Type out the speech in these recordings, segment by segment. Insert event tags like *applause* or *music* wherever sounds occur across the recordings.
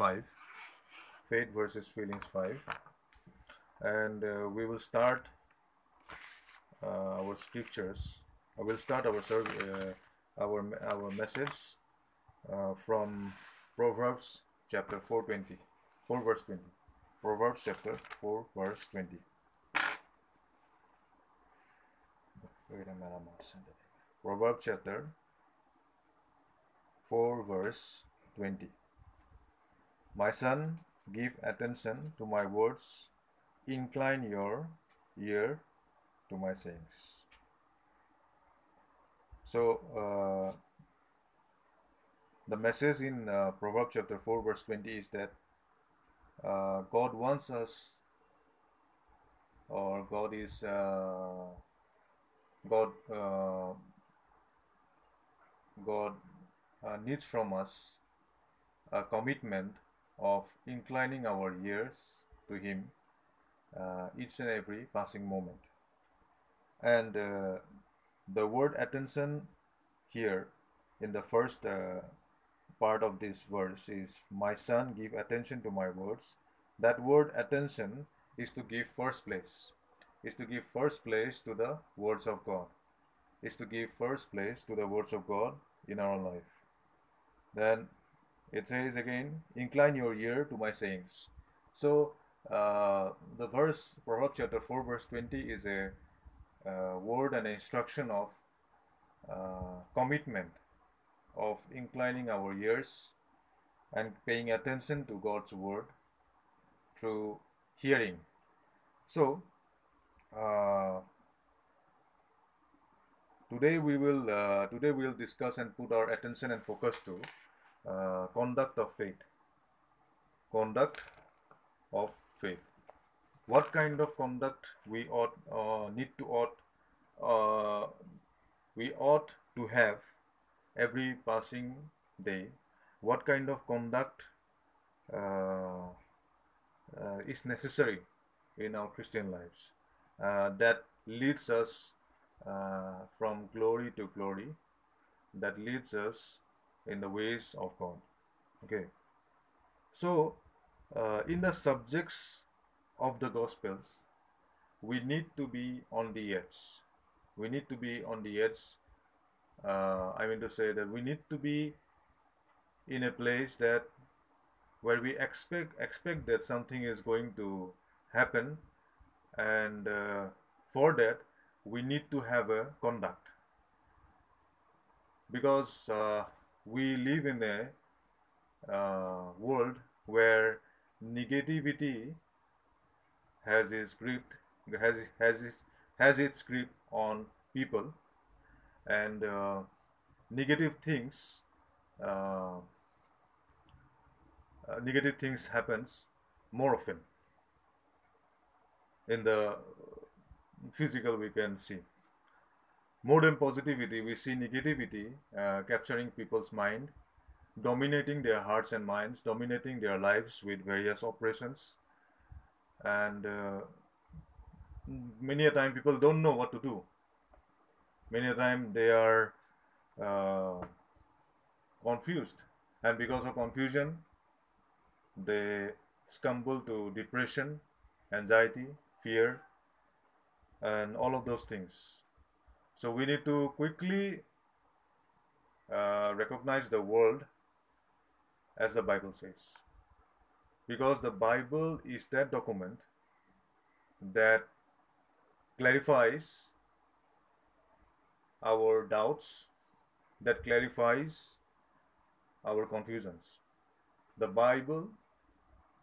5 faith versus feelings 5 and uh, we will start uh, our scriptures. I will start our uh, our our message uh, from proverbs chapter 420 4 verse 20 proverbs chapter 4 verse 20 Wait a minute, I'm gonna send it. proverbs chapter 4 verse 20 my son give attention to my words. Incline your ear to my sayings. So uh, the message in uh, proverbs chapter 4 verse 20 is that uh, god wants us or god is uh, god uh, god uh, needs from us a commitment of inclining our ears to Him uh, each and every passing moment. And uh, the word attention here in the first uh, part of this verse is My son, give attention to my words. That word attention is to give first place, is to give first place to the words of God, is to give first place to the words of God in our life. Then it says again, incline your ear to my sayings. So uh, the verse, Proverbs chapter 4, verse 20, is a uh, word and instruction of uh, commitment of inclining our ears and paying attention to God's word through hearing. So uh, today we will uh, today we will discuss and put our attention and focus to uh, conduct of faith. Conduct of faith. What kind of conduct we ought uh, need to ought uh, we ought to have every passing day? What kind of conduct uh, uh, is necessary in our christian lives uh, that leads us from glory to glory that leads us in the ways of God. Okay. So, uh, in the subjects of the Gospels, we need to be on the edge. We need to be on the edge. Uh, I mean to say that we need to be in a place that where we expect expect that something is going to happen, and uh, for that we need to have a conduct because uh, we live in a uh, world where negativity has its grip has has its, has its grip on people and uh, negative things uh, uh, negative things happens more often in the physical we can see more than positivity, we see negativity uh, capturing people's mind, dominating their hearts and minds, dominating their lives with various operations. And uh, many a time people don't know what to do. Many a time they are uh, confused. And because of confusion, they stumble to depression, anxiety, fear, and all of those things. So we need to quickly uh, recognize the world as the Bible says. Because the Bible is that document that clarifies our doubts, that clarifies our confusions. The Bible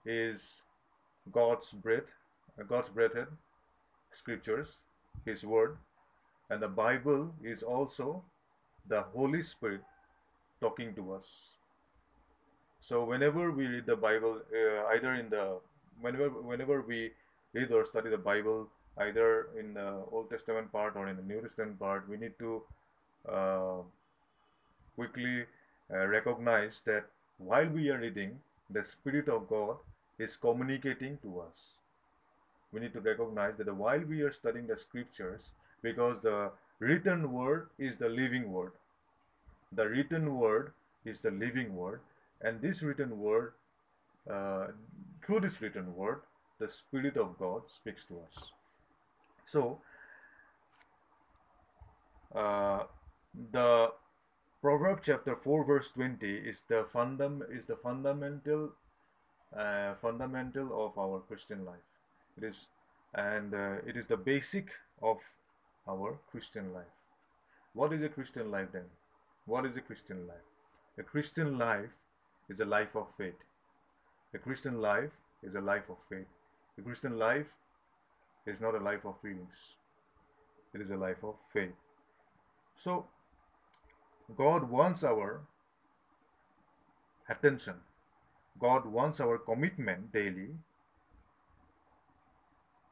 is God's breath, God's breathed scriptures, His word, and the Bible is also the Holy Spirit talking to us. So whenever we read the Bible, uh, either in the whenever whenever we read or study the Bible, either in the Old Testament part or in the New Testament part, we need to uh, quickly uh, recognize that while we are reading, the Spirit of God is communicating to us. We need to recognize that while we are studying the scriptures, because the written word is the living word. The written word is the living word, and this written word uh, through this written word, the Spirit of God speaks to us. So, uh, the Proverbs chapter 4 verse 20 is the fundam is the fundamental uh, fundamental of our Christian life. It is and uh, it is the basic of our Christian life. What is a Christian life then? What is a Christian life? A Christian life is a life of faith. A Christian life is a life of faith. A Christian life is not a life of feelings. It is a life of faith. So God wants our attention. God wants our commitment daily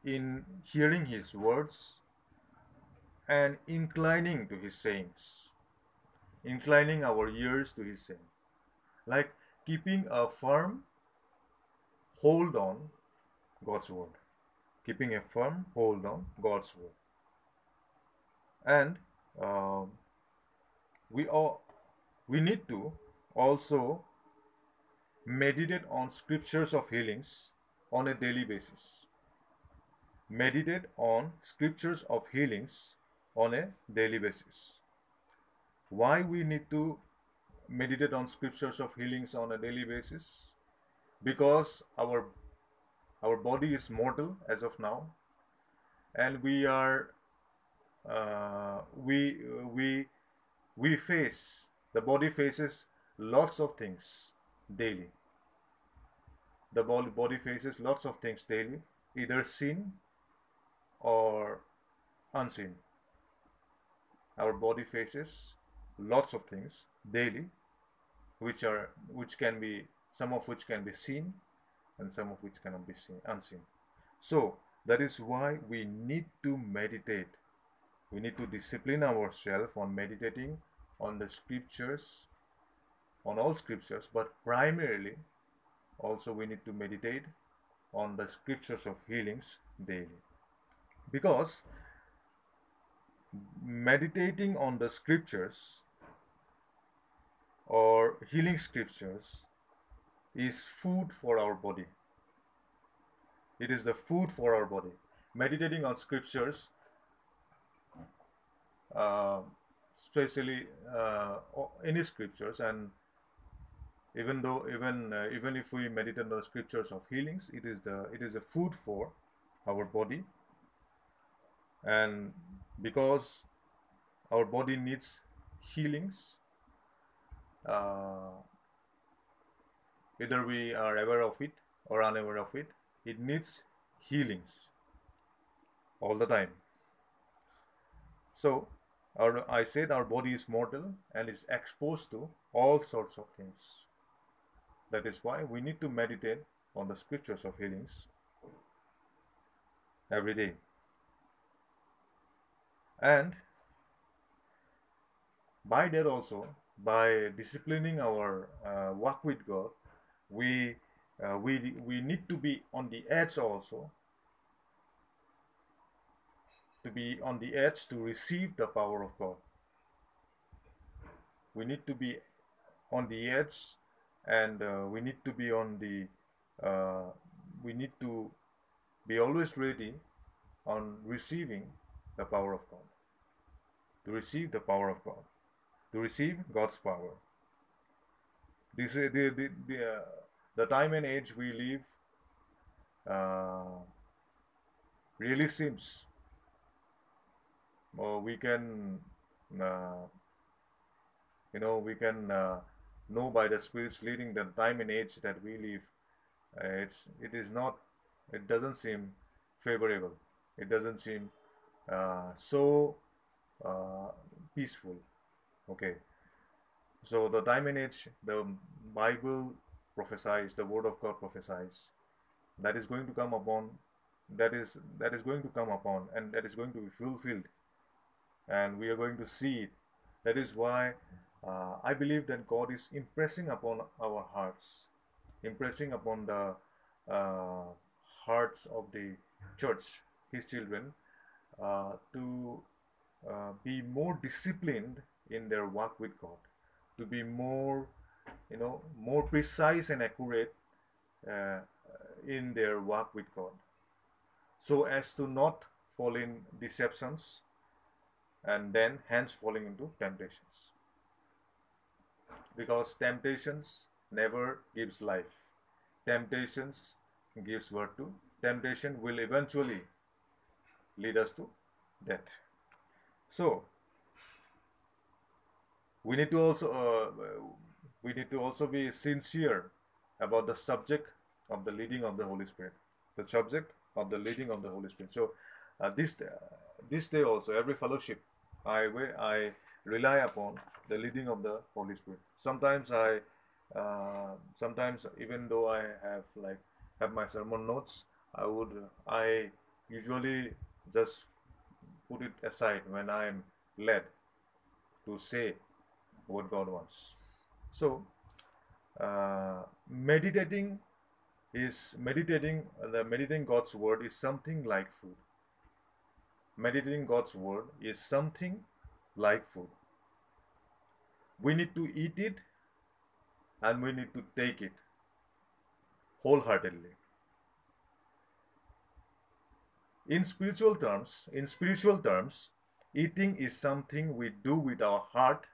in hearing His words and inclining to His sayings, inclining our ears to His saying, like keeping a firm hold on God's word, keeping a firm hold on God's word, and. Um, we all we need to also meditate on scriptures of healings on a daily basis. Meditate on scriptures of healings on a daily basis why we need to meditate on scriptures of healings on a daily basis because our our body is mortal as of now and we are uh, we we we face, the body faces lots of things daily. The body faces lots of things daily, either seen or unseen. Our body faces lots of things daily, which are which can be some of which can be seen, and some of which cannot be seen unseen. So that is why we need to meditate we need to discipline ourselves on meditating on the scriptures, on all scriptures, but primarily also we need to meditate on the scriptures of healings daily. Because meditating on the scriptures or healing scriptures is food for our body. It is the food for our body. Meditating on scriptures uh, especially uh, any scriptures and even though even uh, even if we meditate on the scriptures of healings it is the it is a food for our body and because our body needs healings uh, either we are aware of it or unaware of it it needs healings all the time so our, I said our body is mortal and is exposed to all sorts of things. That is why we need to meditate on the scriptures of healings every day. And by that also, by disciplining our uh, walk with God, we uh, we we need to be on the edge also to be on the edge to receive the power of God. We need to be on the edge and uh, we need to be on the uh, we need to be always ready on receiving the power of God. To receive the power of God. To receive God's power. This the the the, uh, the time and age we live uh, really seems uh, we can uh, you know we can uh, know by the spirits leading the time and age that we live. It's it is not it doesn't seem favorable. It doesn't seem so uh, peaceful. Okay. So the time and age the bible prophesies the word of god prophesies that is going to come upon that is that is going to come upon and that is going to be fulfilled. And we are going to see it. That is why uh, I believe that God is impressing upon our hearts, impressing upon the uh, hearts of the church, His children, uh, to uh, be more disciplined in their walk with God, to be more, you know, more precise and accurate uh, in their walk with God, so as to not fall in deceptions and then hence falling into temptations. Because temptations never gives life. Temptations gives birth to. Temptation will eventually lead us to death. So we need to also uh, we need to also be sincere about the subject of the leading of the Holy Spirit. The subject of the leading of the Holy Spirit. So uh, this uh, this day also every fellowship I I rely upon the leading of the Holy Spirit. Sometimes I uh, sometimes even though I have like have my sermon notes, I would I usually just put it aside when I am led to say what God wants. So, uh, meditating is meditating the meditating God's word is something like food. Meditating God's word is something like food. We need to eat it and we need to take it wholeheartedly. In spiritual terms, in spiritual terms, eating is something we do with our heart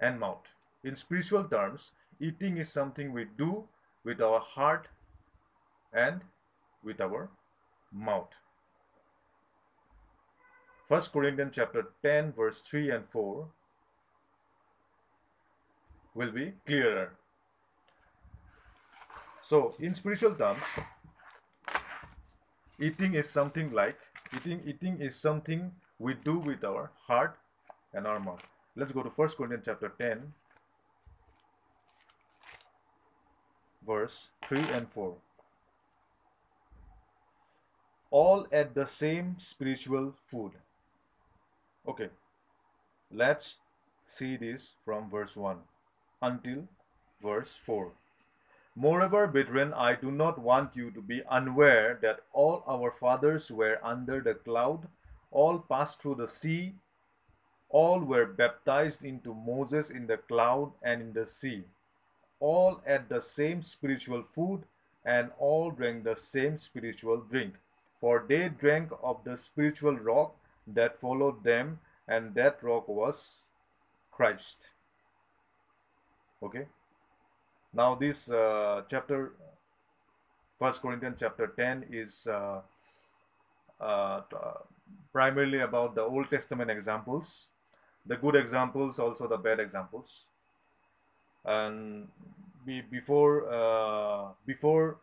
and mouth. In spiritual terms, eating is something we do with our heart and with our mouth. 1 Corinthians chapter 10 verse 3 and 4 will be clearer. So, in spiritual terms, eating is something like eating eating is something we do with our heart and our mouth. Let's go to 1 Corinthians chapter 10 verse 3 and 4. All at the same spiritual food. Okay, let's see this from verse 1 until verse 4. Moreover, brethren, I do not want you to be unaware that all our fathers were under the cloud, all passed through the sea, all were baptized into Moses in the cloud and in the sea, all ate the same spiritual food, and all drank the same spiritual drink. For they drank of the spiritual rock that followed them, and that rock was Christ. Okay now this uh, chapter first corinthians chapter 10 is uh, uh, primarily about the old testament examples the good examples also the bad examples. And be, before uh, before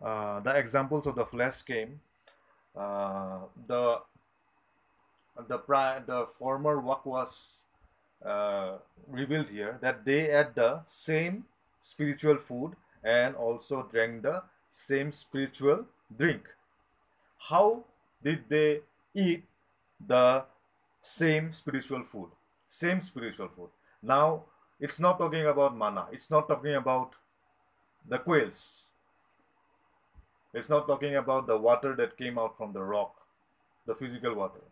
uh, the examples of the flesh came uh, the the the former work was revealed here that they had the same spiritual food and also drank the same spiritual drink. How did they eat the same spiritual food? Same spiritual food. Now, it's not talking about manna. It's not talking about the quails. It's not talking about the water that came out from the rock, the physical water.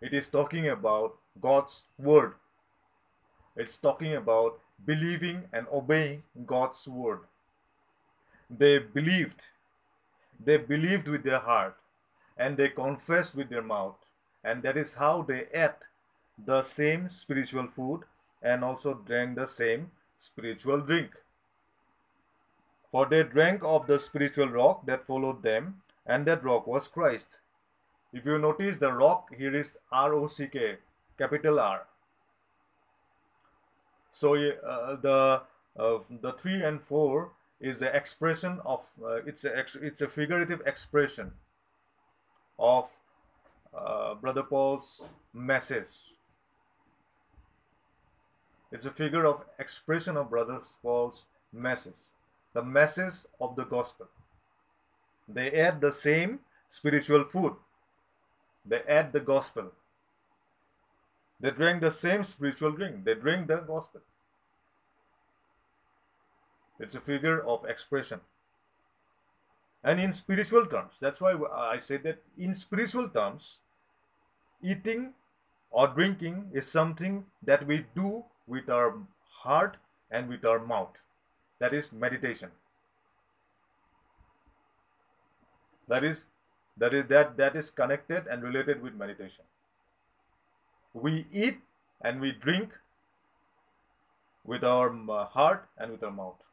It is talking about God's word. It's talking about believing and obeying God's word. They believed. They believed with their heart and they confessed with their mouth. And that is how they ate the same spiritual food and also drank the same spiritual drink. For they drank of the spiritual rock that followed them, and that rock was Christ. If you notice the rock here is R O C K, capital R. So uh, the uh, the three and four is an expression of uh, it's a it's a figurative expression of Brother Paul's message. It's a figure of expression of Brother Paul's message, the message of the gospel. They add the same spiritual food. They add the gospel. They drink the same spiritual drink. They drink the gospel. It's a figure of expression. And in spiritual terms, that's why I say that in spiritual terms, eating or drinking is something that we do with our heart and with our mouth. That is meditation. that is that is that that is connected and related with meditation we eat and we drink with our uh, heart and with our mouth.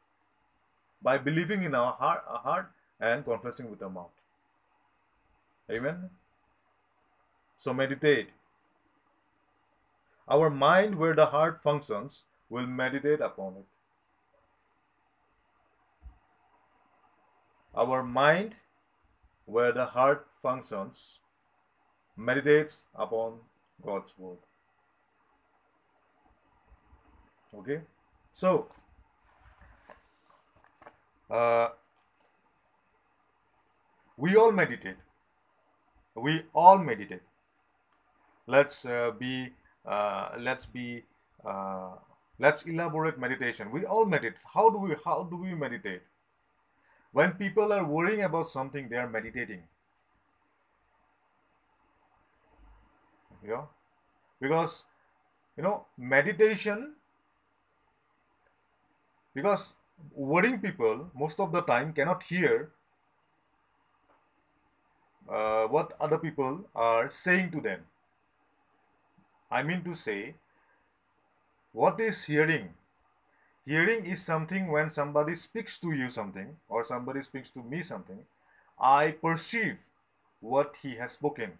By believing in our heart, our heart and confessing with our mouth. Amen? So meditate. Our mind where the heart functions will meditate upon it. Our mind where the heart functions meditates upon God's word. Okay, so uh, we all meditate. We all meditate. Let's uh, be. Uh, let's be. Uh, let's elaborate meditation. We all meditate. How do we? How do we meditate? When people are worrying about something, they are meditating. Know, because you know meditation. Because worrying people most of the time cannot hear uh, what other people are saying to them. I mean to say, what is hearing Hearing is something when somebody speaks to you something or somebody speaks to me something. I perceive what he has spoken.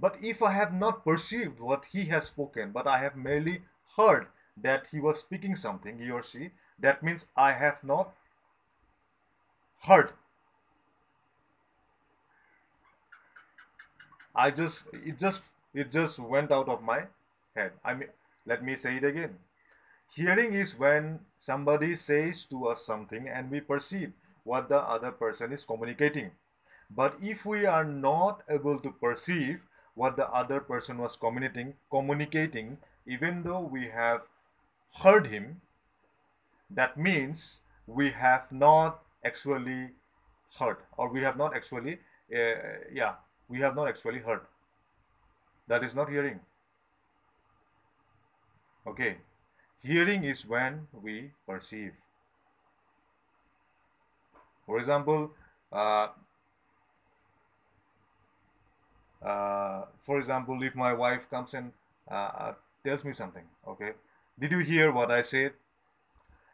But if I have not perceived what he has spoken, but I have merely heard that he was speaking something, he or she, that means I have not heard. I just it just it just went out of my head. I mean let me say it again. Hearing is when somebody says to us something and we perceive what the other person is communicating. But if we are not able to perceive what the other person was communicating, communicating, even though we have heard him, that means we have not actually heard, or we have not actually, uh, yeah, we have not actually heard. That is not hearing. Okay. Hearing is when we perceive. For example, uh, uh, for example, if my wife comes and uh, uh, tells me something, okay, did you hear what I said?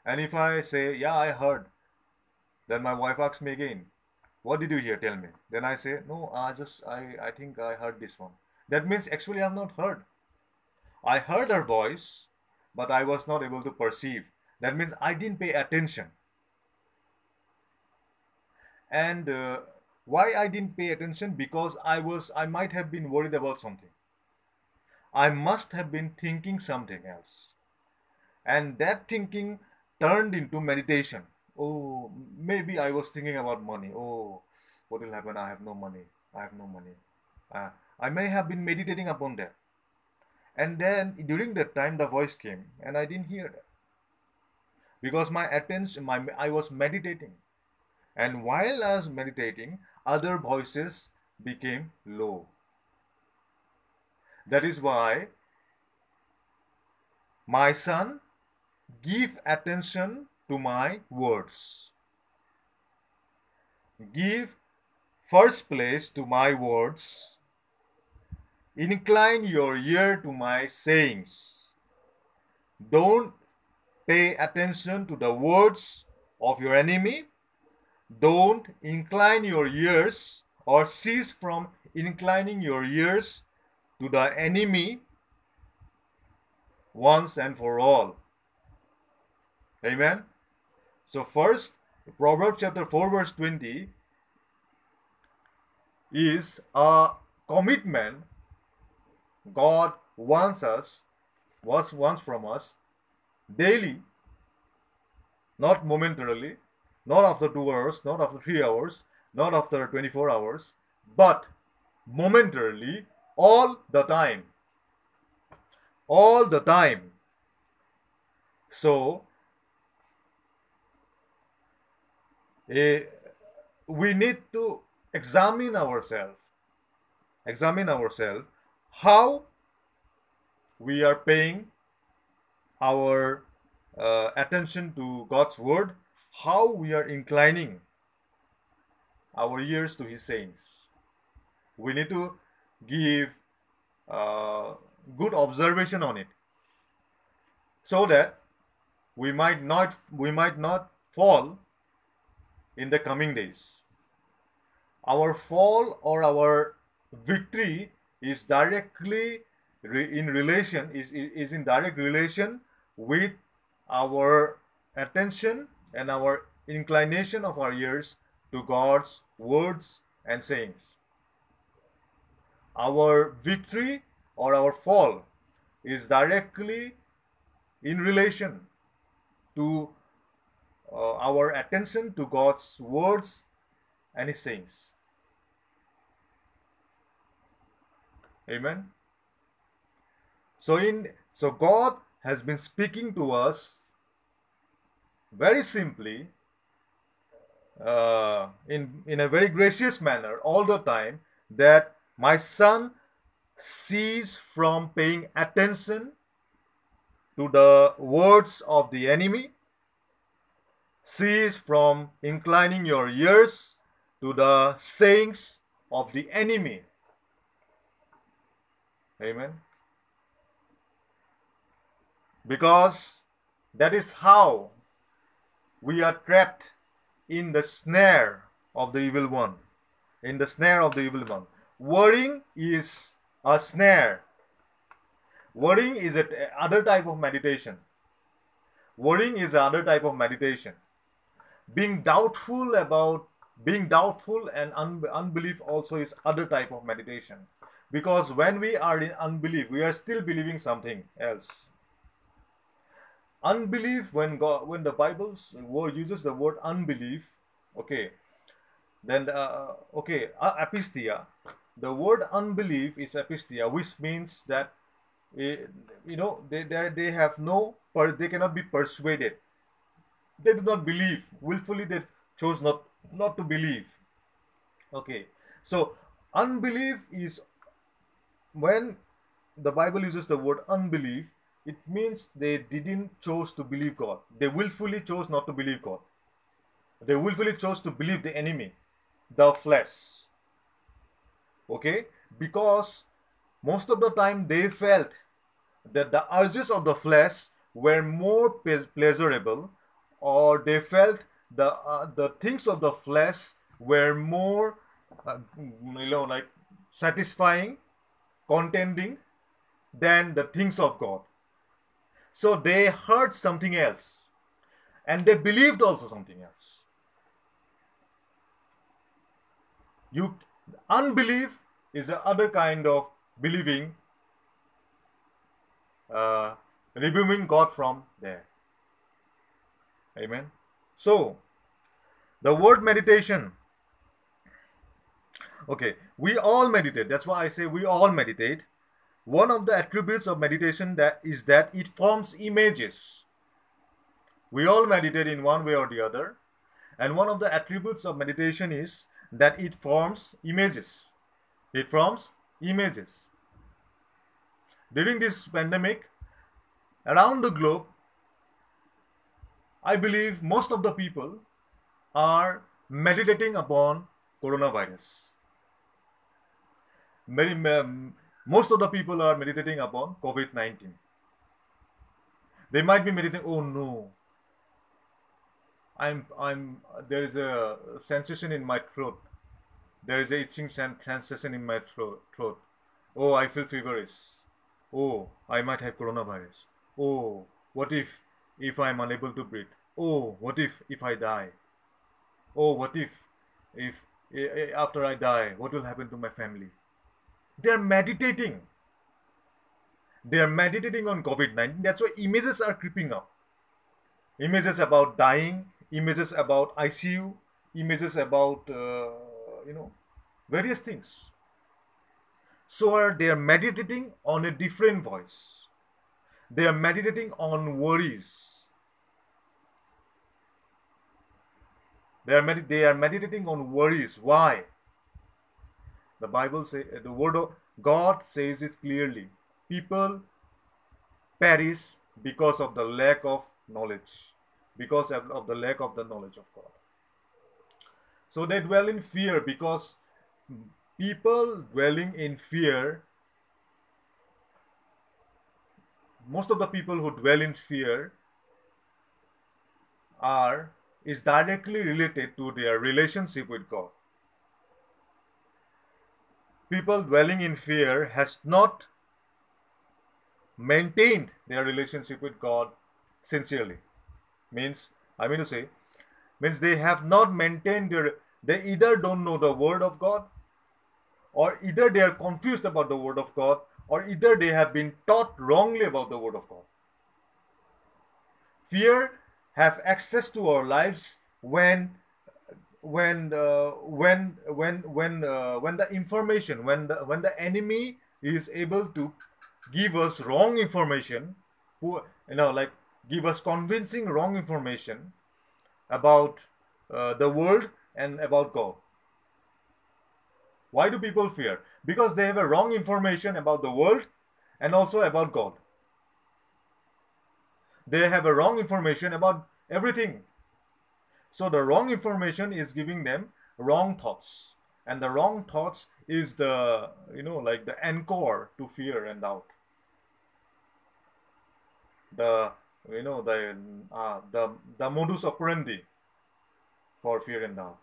And if I say, yeah, I heard, then my wife asks me again, what did you hear? Tell me. Then I say, no, I just, I, I think I heard this one. That means actually I have not heard. I heard her voice, but I was not able to perceive. That means I didn't pay attention. And uh, why I didn't pay attention? Because I was, I might have been worried about something. I must have been thinking something else. And that thinking turned into meditation. Oh, maybe I was thinking about money. Oh, what will happen? I have no money. I have no money. Uh, I may have been meditating upon that. And then during that time, the voice came, and I didn't hear that because my attention, my I was meditating, and while I was meditating, other voices became low. That is why, my son, give attention to my words. Give first place to my words Incline your ear to my sayings. Don't pay attention to the words of your enemy. Don't incline your ears or cease from inclining your ears to the enemy once and for all. Amen. So, first, Proverbs chapter 4, verse 20 is a commitment God wants us, wants, wants from us daily, not momentarily, not after two hours, not after three hours, not after 24 hours, but momentarily all the time. All the time. So, eh, we need to examine ourselves. Examine ourselves how we are paying our uh, attention to God's word, how we are inclining our ears to his sayings. We need to give uh, good observation on it so that we might not we might not fall in the coming days our fall or our victory is directly re- in relation is, is in direct relation with our attention and our inclination of our ears to God's words and sayings. Our victory or our fall is directly in relation to uh, our attention to God's words and His sayings. Amen. So in so God has been speaking to us very simply uh, in in a very gracious manner all the time that my son cease from paying attention to the words of the enemy cease from inclining your ears to the sayings of the enemy Amen. Because that is how we are trapped in the snare of the evil one. In the snare of the evil one. Worrying is a snare. Worrying is a other type of meditation. Worrying is another type of meditation. Being doubtful about being doubtful and un- unbelief also is other type of meditation because when we are in unbelief we are still believing something else unbelief when god when the bible's word uses the word unbelief okay then uh, okay uh, apistia. The word unbelief is apistia which means that uh, you know they, they they have no per, they cannot be persuaded. They do not believe. Willfully they chose not not to believe. Okay so unbelief is when the Bible uses the word unbelief, it means they didn't chose to believe God. They willfully chose not to believe God. They willfully chose to believe the enemy, the flesh. Okay? Because most of the time they felt that the urges of the flesh were more pleasurable or they felt the uh, the things of the flesh were more uh, you know like satisfying contending than the things of God. So they heard something else and they believed also something else. You unbelief is the other kind of believing, uh, removing God from there. Amen. So the word meditation Okay, we all meditate. That's why I say we all meditate. One of the attributes of meditation that is that it forms images. We all meditate in one way or the other. And one of the attributes of meditation is that it forms images. It forms images. During this pandemic, around the globe, I believe most of the people are meditating upon coronavirus many, most of the people are meditating upon COVID 19. They might be meditating, oh no, I'm, I'm, there is a sensation in my throat. There is a itching sensation in my throat. throat. Oh, I feel feverish. Oh, I might have coronavirus. Oh, what if, if I'm unable to breathe? Oh, what if, if I die? Oh, what if, if, eh, eh, after I die, what will happen to my family? They're meditating. They're meditating on COVID 19. That's why images are creeping up. Images about dying, images about ICU, images about, uh, you know, various things. So are they are meditating on a different voice. They are meditating on worries. They are, med- they are meditating on worries. Why? The Bible say eh, the word of God says it clearly. People perish because of the lack of knowledge, because of the lack of the knowledge of God. So they dwell in fear because people dwelling in fear, most of the people who dwell in fear are is directly related to their relationship with God. People dwelling in fear has not maintained their relationship with God sincerely. Means, I mean to say, means they have not maintained their, they either don't know the word of God, or either they are confused about the word of God, or either they have been taught wrongly about the word of God. Fear have access to our lives when when uh, when when when uh, when the information when the when the enemy is able to give us wrong information who you know like give us convincing wrong information about uh, the world and about god. Why do people fear? Because they have a wrong information about the world and also about god. They have a wrong information about everything. So the wrong information is giving them wrong thoughts. And the wrong thoughts is the, you know, like the anchor to fear and doubt. The, you know, the, uh, the, the modus operandi for fear and doubt.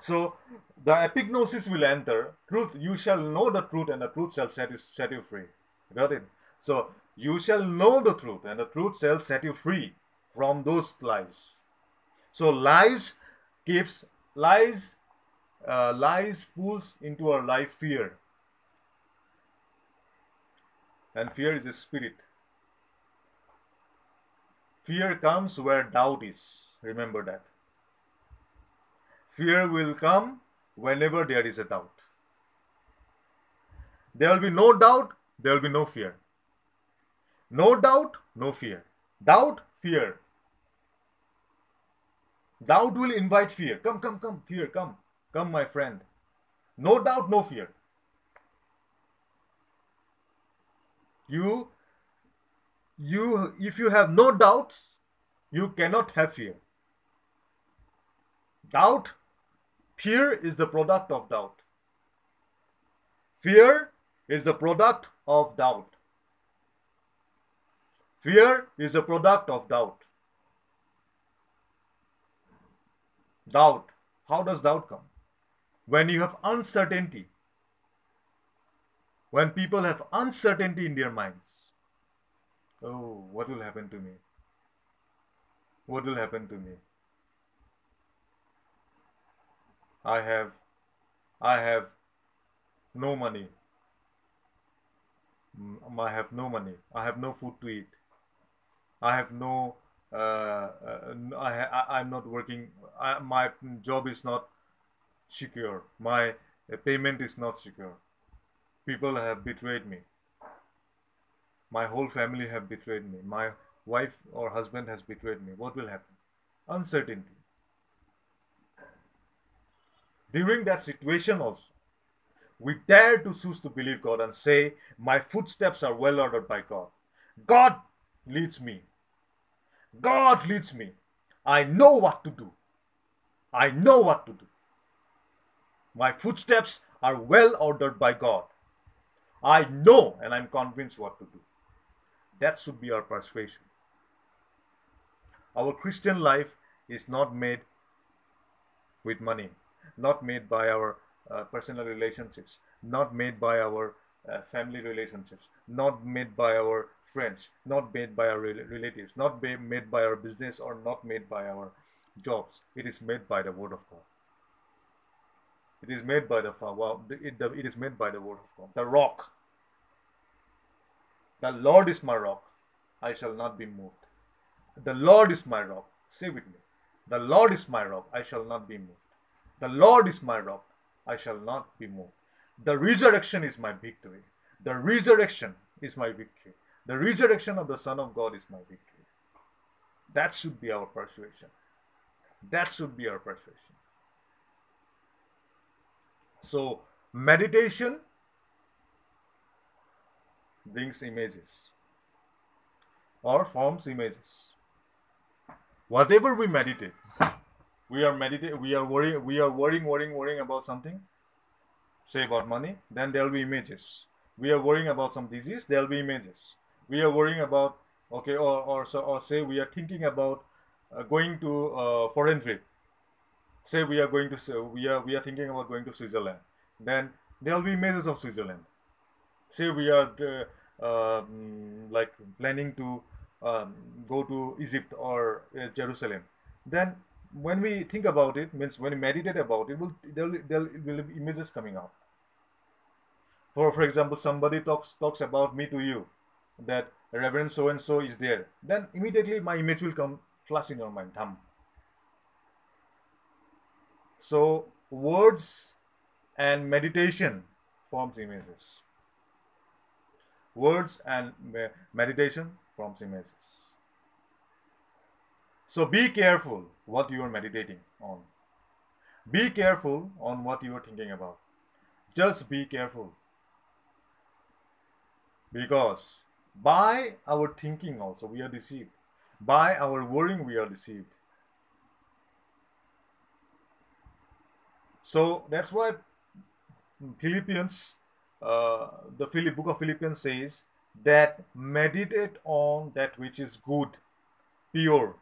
So the epignosis will enter. Truth, you shall know the truth, and the truth shall set you, set you free. Got it? So you shall know the truth, and the truth shall set you free from those lies. So lies keeps lies uh, lies pulls into our life fear, and fear is a spirit. Fear comes where doubt is. Remember that. Fear will come whenever there is a doubt. There will be no doubt, there will be no fear. No doubt, no fear. Doubt, fear. Doubt will invite fear. Come, come, come, fear, come. Come, my friend. No doubt, no fear. You, you, if you have no doubts, you cannot have fear. Doubt, fear is the product of doubt. Fear is the product of doubt. Fear is a product of doubt. Doubt. How does doubt come? When you have uncertainty. When people have uncertainty in their minds. Oh, what will happen to me? What will happen to me? I have I have no money. Mm, I have no money. I have no food to eat. I have no Uh, uh, I, I I'm not working. I, my job is not secure. My uh, payment is not secure. People have betrayed me. My whole family have betrayed me. My wife or husband has betrayed me. What will happen? Uncertainty. During that situation also, we dare to choose to believe God and say, My footsteps are well ordered by God. God leads me. God leads me. I know what to do. I know what to do. My footsteps are well ordered by God. I know and I'm convinced what to do. That should be our persuasion. Our Christian life is not made with money, not made by our uh, personal relationships, not made by our uh, family relationships, not made by our friends, not made by our relatives, not made by our business, or not made by our jobs. It is made by the Word of God. It is made by the well, it, the, it is made by the Word of God. The rock. The Lord is my rock. I shall not be moved. The Lord is my rock. Say with me. The Lord is my rock. I shall not be moved. The Lord is my rock. I shall not be moved. The resurrection is my victory. The resurrection is my victory. The resurrection of the Son of God is my victory. That should be our persuasion. That should be our persuasion. So, meditation brings images or forms images. Whatever we meditate, we are meditate we are worrying we are worrying worrying worrying about something say about money then there will be images. We are worrying about some disease there will be images. We are worrying about okay or or, so, or say we are thinking about uh, going to uh, foreign trip say we are going to say we are we are thinking about going to switzerland. Then there will be images of switzerland. Say we are uh, um, like planning to um, go to egypt or uh, jerusalem. Then when we think about it means when we meditate about it will there will, be images coming out. For for example somebody talks talks about me to you that reverend so and so is there then immediately my image will come flash in your mind Dham. so words and meditation forms images. Words and meditation forms images so be careful what you are meditating on. Be careful on what you are thinking about. Just be careful. Because by our thinking also we are deceived. By our worrying we are deceived. So that's why Philippians, uh, the Philip book of Philippians says that meditate on that which is good, pure,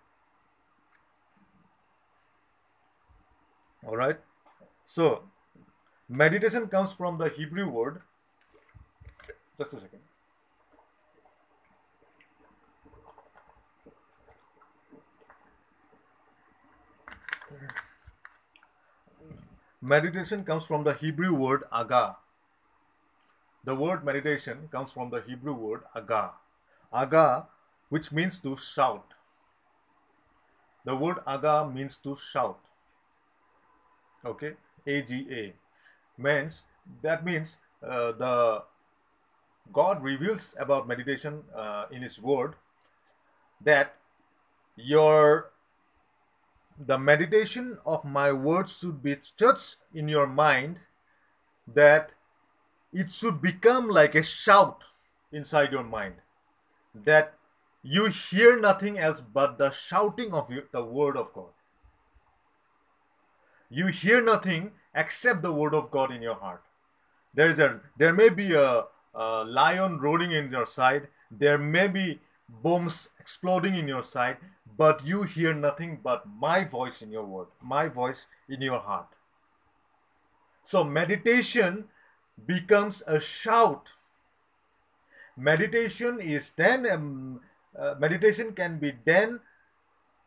all right. So meditation comes from the hebrew word. Just a second. Meditation comes from the hebrew word aga. The word meditation comes from the hebrew word aga. Aga which means to shout. The word aga means to shout okay? Aga means that means uh, the god reveals about meditation uh, in his word that your the meditation of my words should be such in your mind that it should become like a shout inside your mind that you hear nothing else but the shouting of the word of god you hear nothing except the word of God in your heart. There is a there may be a, a lion roaring in your side. There may be bombs exploding in your side, but you hear nothing but my voice in your word, my voice in your heart. So meditation becomes a shout. Meditation is then um, uh, meditation can be then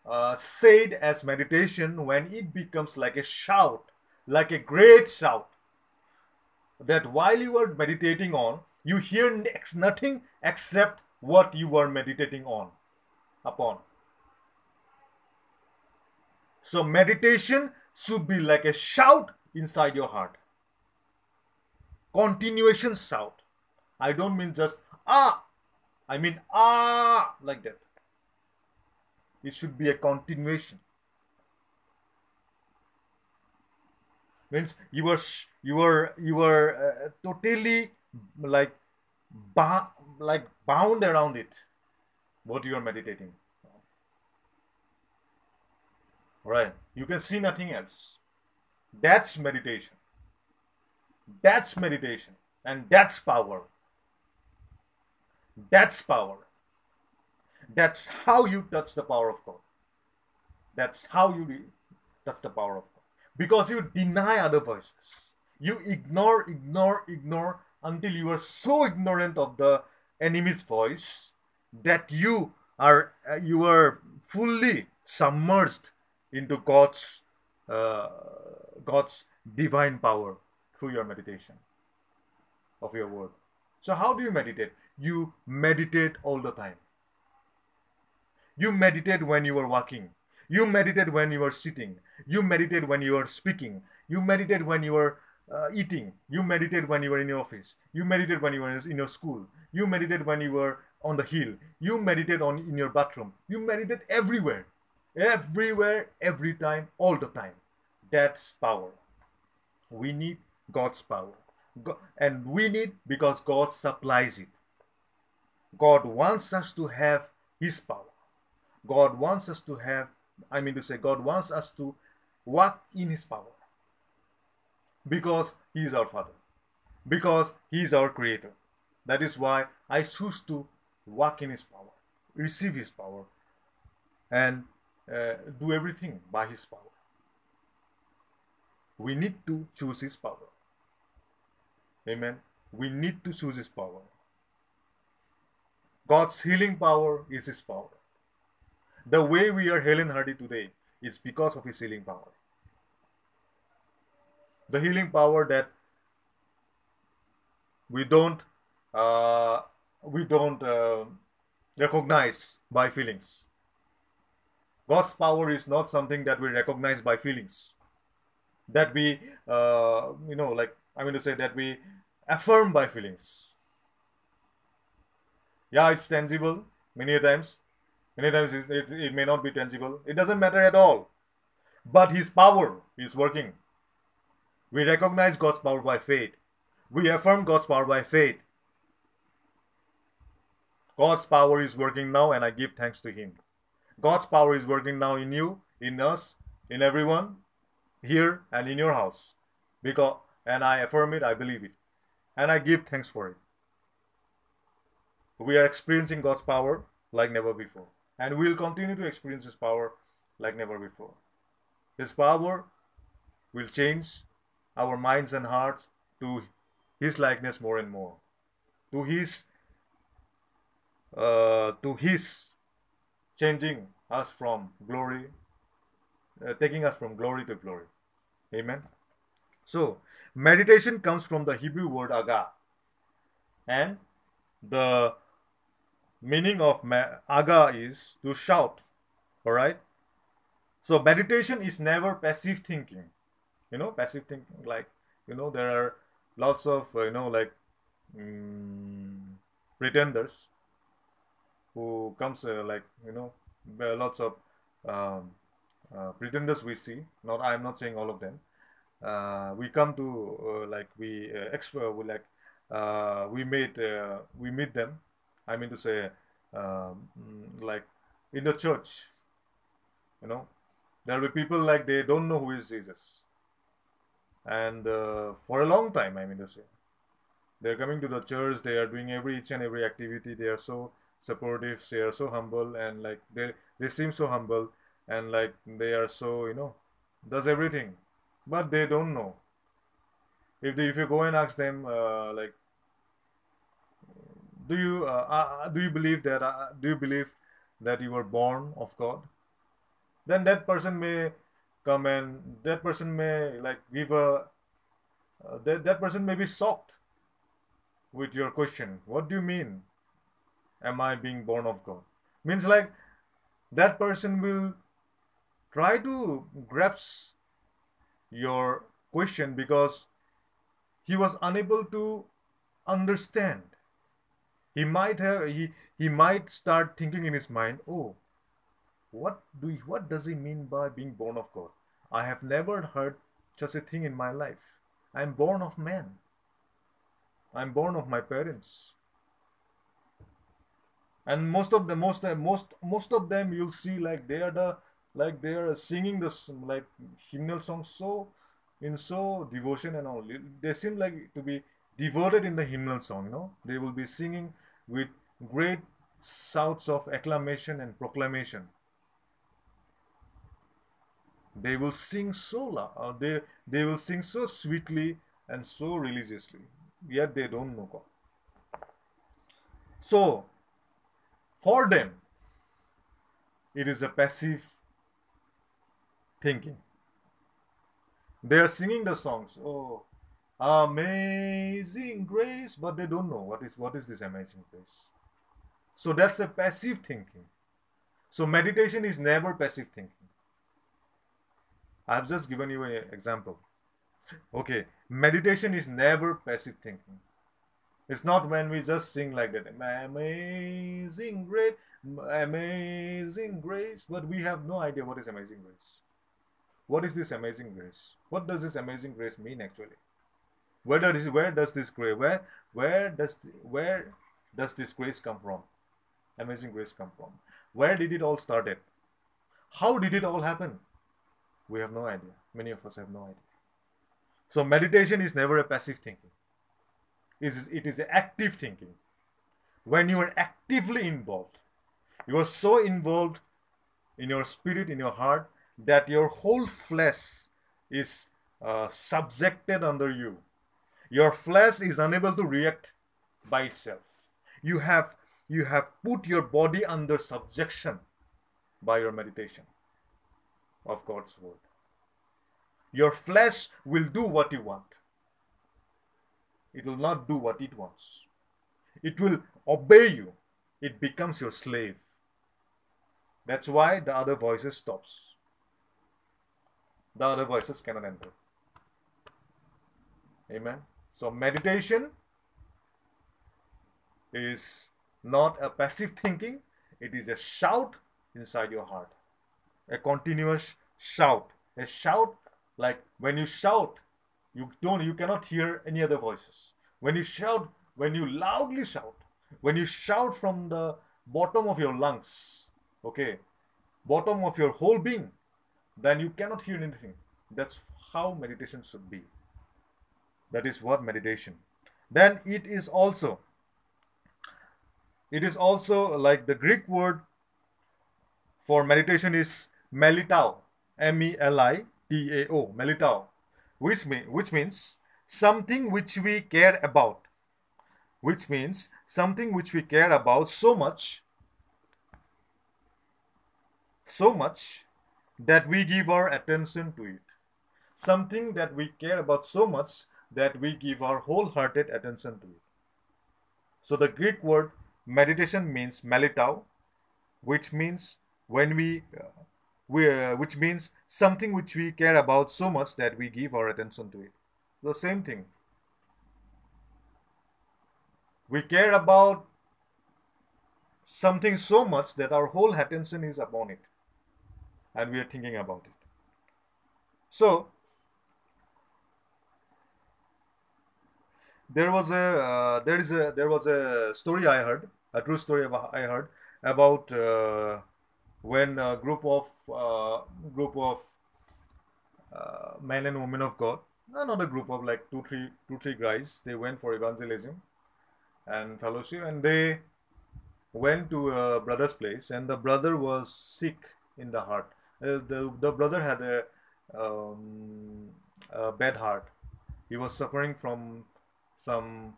uh, said as meditation when it becomes like a shout, like a great shout. That while you are meditating on, you hear next nothing except what you are meditating on, upon. So meditation should be like a shout inside your heart. Continuation shout. I don't mean just ah. I mean ah like that. It should be a continuation. Means you were you were you were uh, totally like ba- like bound around it. What you are meditating. Right. You can see nothing else. That's meditation. That's meditation. And that's power. That's power. That's how you touch the power of God. That's how you touch the power of God. Because you deny other voices. You ignore, ignore, ignore until you are so ignorant of the enemy's voice that you are uh, you are fully submerged into God's uh, God's divine power through your meditation of your word. So how do you meditate? You meditate all the time. You meditate when you are walking. You meditate when you are sitting. You meditate when you are speaking. You meditate when you are uh, eating. You meditate when you are in your office. You meditate when you are in your school. You meditate when you are on the hill. You meditate on in your bathroom. You meditate everywhere. Everywhere, every time, all the time. That's power. We need God's power. God, and we need because God supplies it. God wants us to have His power. God wants us to have, I mean to say, God wants us to walk in His power. Because He is our Father. Because He is our Creator. That is why I choose to walk in His power, receive His power, and uh, do everything by His power. We need to choose His power. Amen. We need to choose His power. God's healing power is His power. The way we are hale and hearty today is because of His healing power. The healing power that we don't uh, we don't uh, recognize by feelings. God's power is not something that we recognize by feelings. That we, uh, you know, like I mean to say that we affirm by feelings. Yeah, it's tangible many times. Many times it, it, it may not be tangible. It doesn't matter at all. But His power is working. We recognize God's power by faith. We affirm God's power by faith. God's power is working now, and I give thanks to Him. God's power is working now in you, in us, in everyone, here and in your house. Because and I affirm it, I believe it. And I give thanks for it. We are experiencing God's power like never before. And we'll continue to experience His power like never before. His power will change our minds and hearts to His likeness more and more, to His uh, to His changing us from glory, uh, taking us from glory to glory. Amen. So, meditation comes from the Hebrew word aga, and the meaning of aga is to shout. All right. So, meditation is never passive thinking. You know, passive thinking, like, you know, there are lots of, uh, you know, like um, pretenders who comes uh, like you know lots of um, uh, pretenders we see not i'm not saying all of them uh, we come to uh, like we uh, we like uh, we meet we meet them i mean to say um, like in the church you know there will be people like they don't know who is jesus. And for a long time i mean to say. They're coming to the church they are doing every each and every activity they are so supportive they are so humble and like they they seem so humble and like they are so you know does everything. But they don't know. If they, if you go and ask them uh, like do you uh, uh, do you believe that uh, do you believe that you were born of god then that person may come and that person may like give a uh, that, that person may be shocked with your question what do you mean am I being born of God? Means like that person will try to grasp your question because he was unable to understand. He might have he he might start thinking in his mind, oh, what do he, what does he mean by being born of God? I have never heard such a thing in my life. I am born of man. I am born of my parents and most of the most most most of them you'll see like they are the like they are singing this like hymnal songs so in so devotion and all they seem like to be devoted in the hymnal song know. They will be singing with great shouts of acclamation and proclamation. They will sing so loud uh, they they will sing so sweetly and so religiously yet they don't know god. So for them, it is a passive thinking. They are singing the songs, oh, amazing grace, but they don't know what is what is this amazing grace. So that's a passive thinking. So meditation is never passive thinking. I have just given you an example. Okay, meditation is never passive thinking. It's not when we just sing like that, amazing grace, amazing grace, but we have no idea what is amazing grace. What is this amazing grace? What does this amazing grace mean actually? Where does where does this grace where where does where does this grace come from? Amazing grace come from? Where did it all started? How did it all happen? We have no idea. Many of us have no idea. So meditation is never a passive thinking. It is, it is active thinking. When you are actively involved, you are so involved in your spirit, in your heart, that your whole flesh is uh, subjected under you. Your flesh is unable to react by itself. You have you have put your body under subjection by your meditation of God's word. Your flesh will do what you want. It will not do what it wants. It will obey you. It becomes your slave. That's why the other voices stops. The other voices cannot enter. Amen. So meditation is not a passive thinking, it is a shout inside your heart. A continuous shout. A shout like when you shout, you don't you cannot hear any other voices. When you shout, when you loudly shout, when you shout from the bottom of your lungs, okay, bottom of your whole being, then you cannot hear anything. That's how meditation should be. That is what meditation. Then it is also it is also like the Greek word for meditation is melitao, M-E-L-I-T-A-O, melitao, which, mean, which means something which we care about, which means something which we care about so much, so much that we give our attention to it. Something that we care about so much that we give our wholehearted attention to it. So the Greek word meditation means melitao, which means when we, uh, we uh, which means something which we care about so much that we give our attention to it. The same thing. We care about something so much that our whole attention is upon it and we are thinking about it. So, there was a uh, there is a there was a story I heard, a true story I heard about uh, when a group of uh, group of uh, men and women of God, not a group of like two three two three guys, they went for evangelism and fellowship, and they went to a brother's place, and the brother was sick in the heart. Uh, the the brother had a, um, a bad heart. He was suffering from some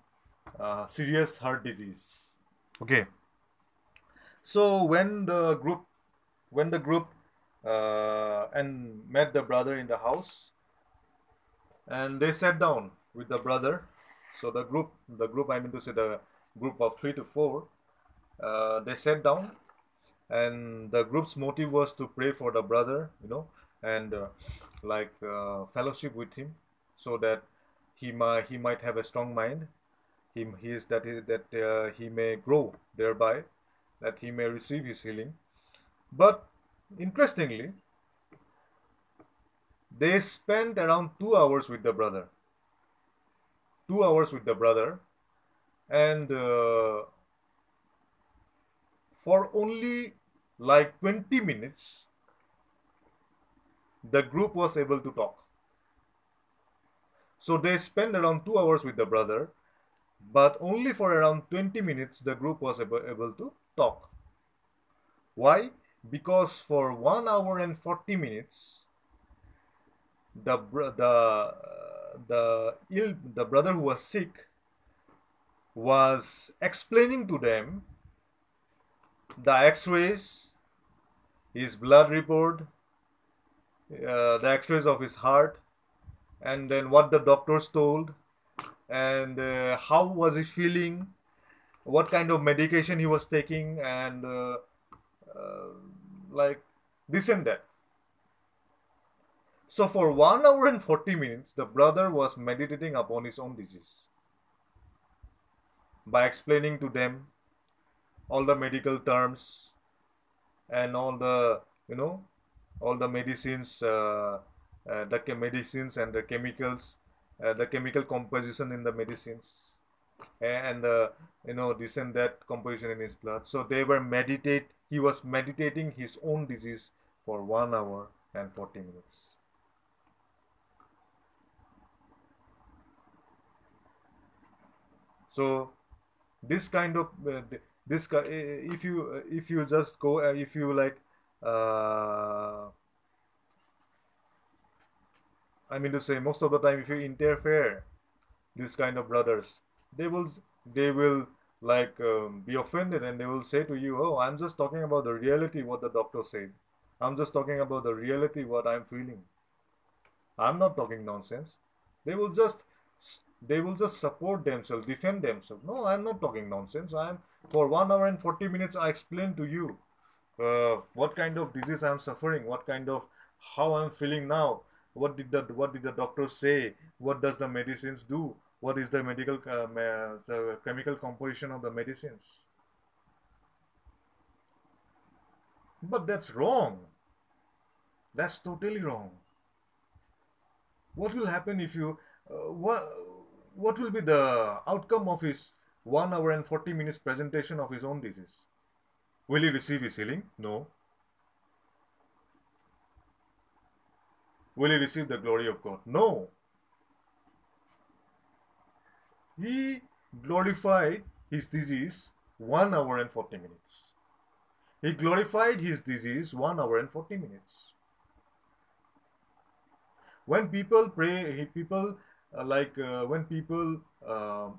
uh, serious heart disease. Okay. So when the group, when the group uh, and met the brother in the house, and they sat down with the brother. So the group, the group I mean to say the group of three to four, uh, they sat down, and the group's motive was to pray for the brother, you know, and uh, like uh, fellowship with him, so that he might he might have a strong mind. He, he is that he, that uh, he may grow thereby that he may receive his healing. But interestingly they spent around 2 hours with the brother. 2 hours with the brother. And uh, for only like 20 minutes the group was able to talk so they spent around two hours with the brother, but only for around 20 minutes the group was able, able to talk. Why? Because for one hour and 40 minutes, the the the ill the brother who was sick was explaining to them the x-rays his blood report uh, the x-rays of his heart and then what the doctors told and uh, how was he feeling what kind of medication he was taking and uh, uh, like this and that. So for 1 hour and 40 minutes the brother was meditating upon his own disease by explaining to them all the medical terms and all the you know all the medicines uh, the medicines and the chemicals, uh, the chemical composition in the medicines, and the you know this and that composition in his blood. So they were meditate. He was meditating his own disease for one hour and 40 minutes. So this kind of uh, this if you if you just go uh, if you like uh, I mean to say most of the time if you interfere this kind of brothers they will they will like um, be offended and they will say to you oh i'm just talking about the reality what the doctor said. I'm just talking about the reality what i'm feeling. I'm not talking nonsense. They will just they will just support themselves defend themselves. No i'm not talking nonsense. I'm for one hour and 40 minutes i explained to you uh, what kind of disease i'm suffering what kind of how i'm feeling now what did the what did the doctor say? What does the medicines do? What is the medical uh, the chemical composition of the medicines? But that's wrong. That's totally wrong. What will happen if you uh, what what will be the outcome of his 1 hour and 40 minutes presentation of his own disease? Will he receive his healing? No will he receive the glory of god no he glorified his disease 1 hour and 40 minutes. He glorified his disease 1 hour and 40 minutes. When people pray, people uh, like uh, when people uh,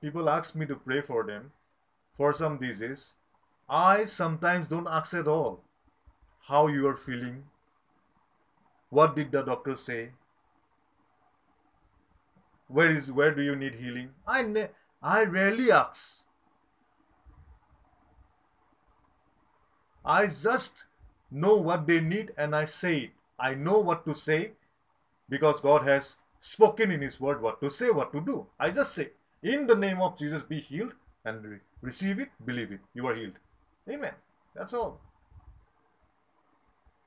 people ask me to pray for them for some disease, I sometimes don't ask at all how you are feeling. What did the doctor say? where is where do you need healing? I ne- i rarely ask. I just know what they need and i say it. I know what to say because god has spoken in his word what to say what to do. I just say in the name of jesus be healed and re- receive it believe it. You are healed. Amen. That's all.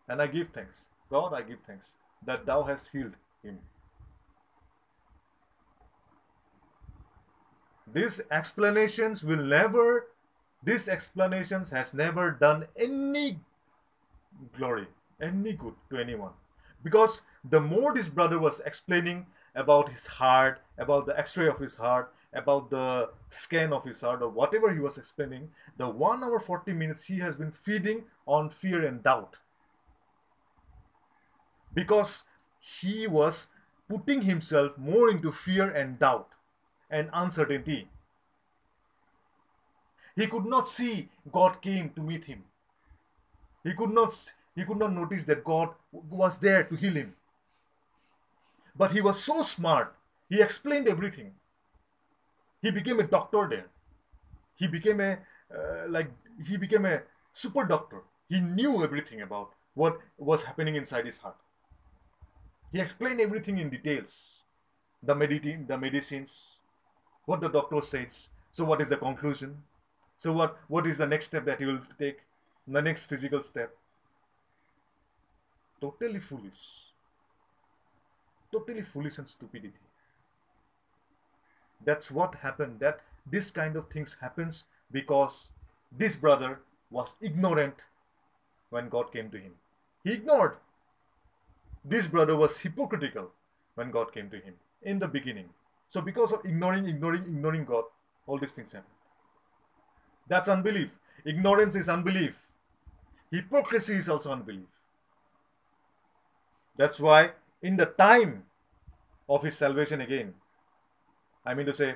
And i give thanks god i give thanks that thou hast healed him. These explanations will never these explanations has never done any glory any good to anyone. Because the more this brother was explaining about his heart about the x-ray of his heart about the scan of his heart or whatever he was explaining the 1 hour 40 minutes he has been feeding on fear and doubt because he was putting himself more into fear and doubt and uncertainty. He could not see God came to meet him. He could not he could not notice that God was there to heal him. But he was so smart. He explained everything. He became a doctor there. He became a uh, like he became a super doctor. He knew everything about what was happening inside his heart. He explained everything in details. The medicine, the medicines, what the doctor says. So what is the conclusion? So what, what is the next step that he will take? The next physical step? Totally foolish. Totally foolish and stupidity. That's what happened. That this kind of things happens because this brother was ignorant when God came to him. He ignored. This brother was hypocritical when God came to him in the beginning. So because of ignoring, ignoring, ignoring God, all these things happen. That's unbelief. Ignorance is unbelief. Hypocrisy is also unbelief. That's why in the time of his salvation again, I mean to say,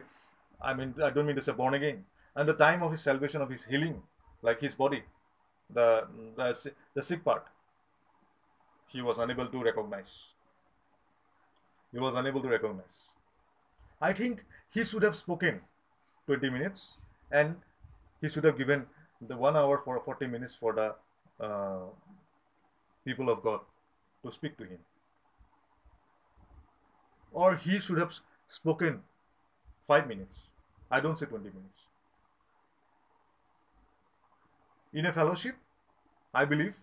I mean I don't mean to say born again, and the time of his salvation of his healing, like his body, the the, the sick part, he was unable to recognize. He was unable to recognize. I think he should have spoken 20 minutes and he should have given the one hour for 40 minutes for the uh, people of God to speak to him. Or he should have spoken 5 minutes. I don't say 20 minutes. In a fellowship, I believe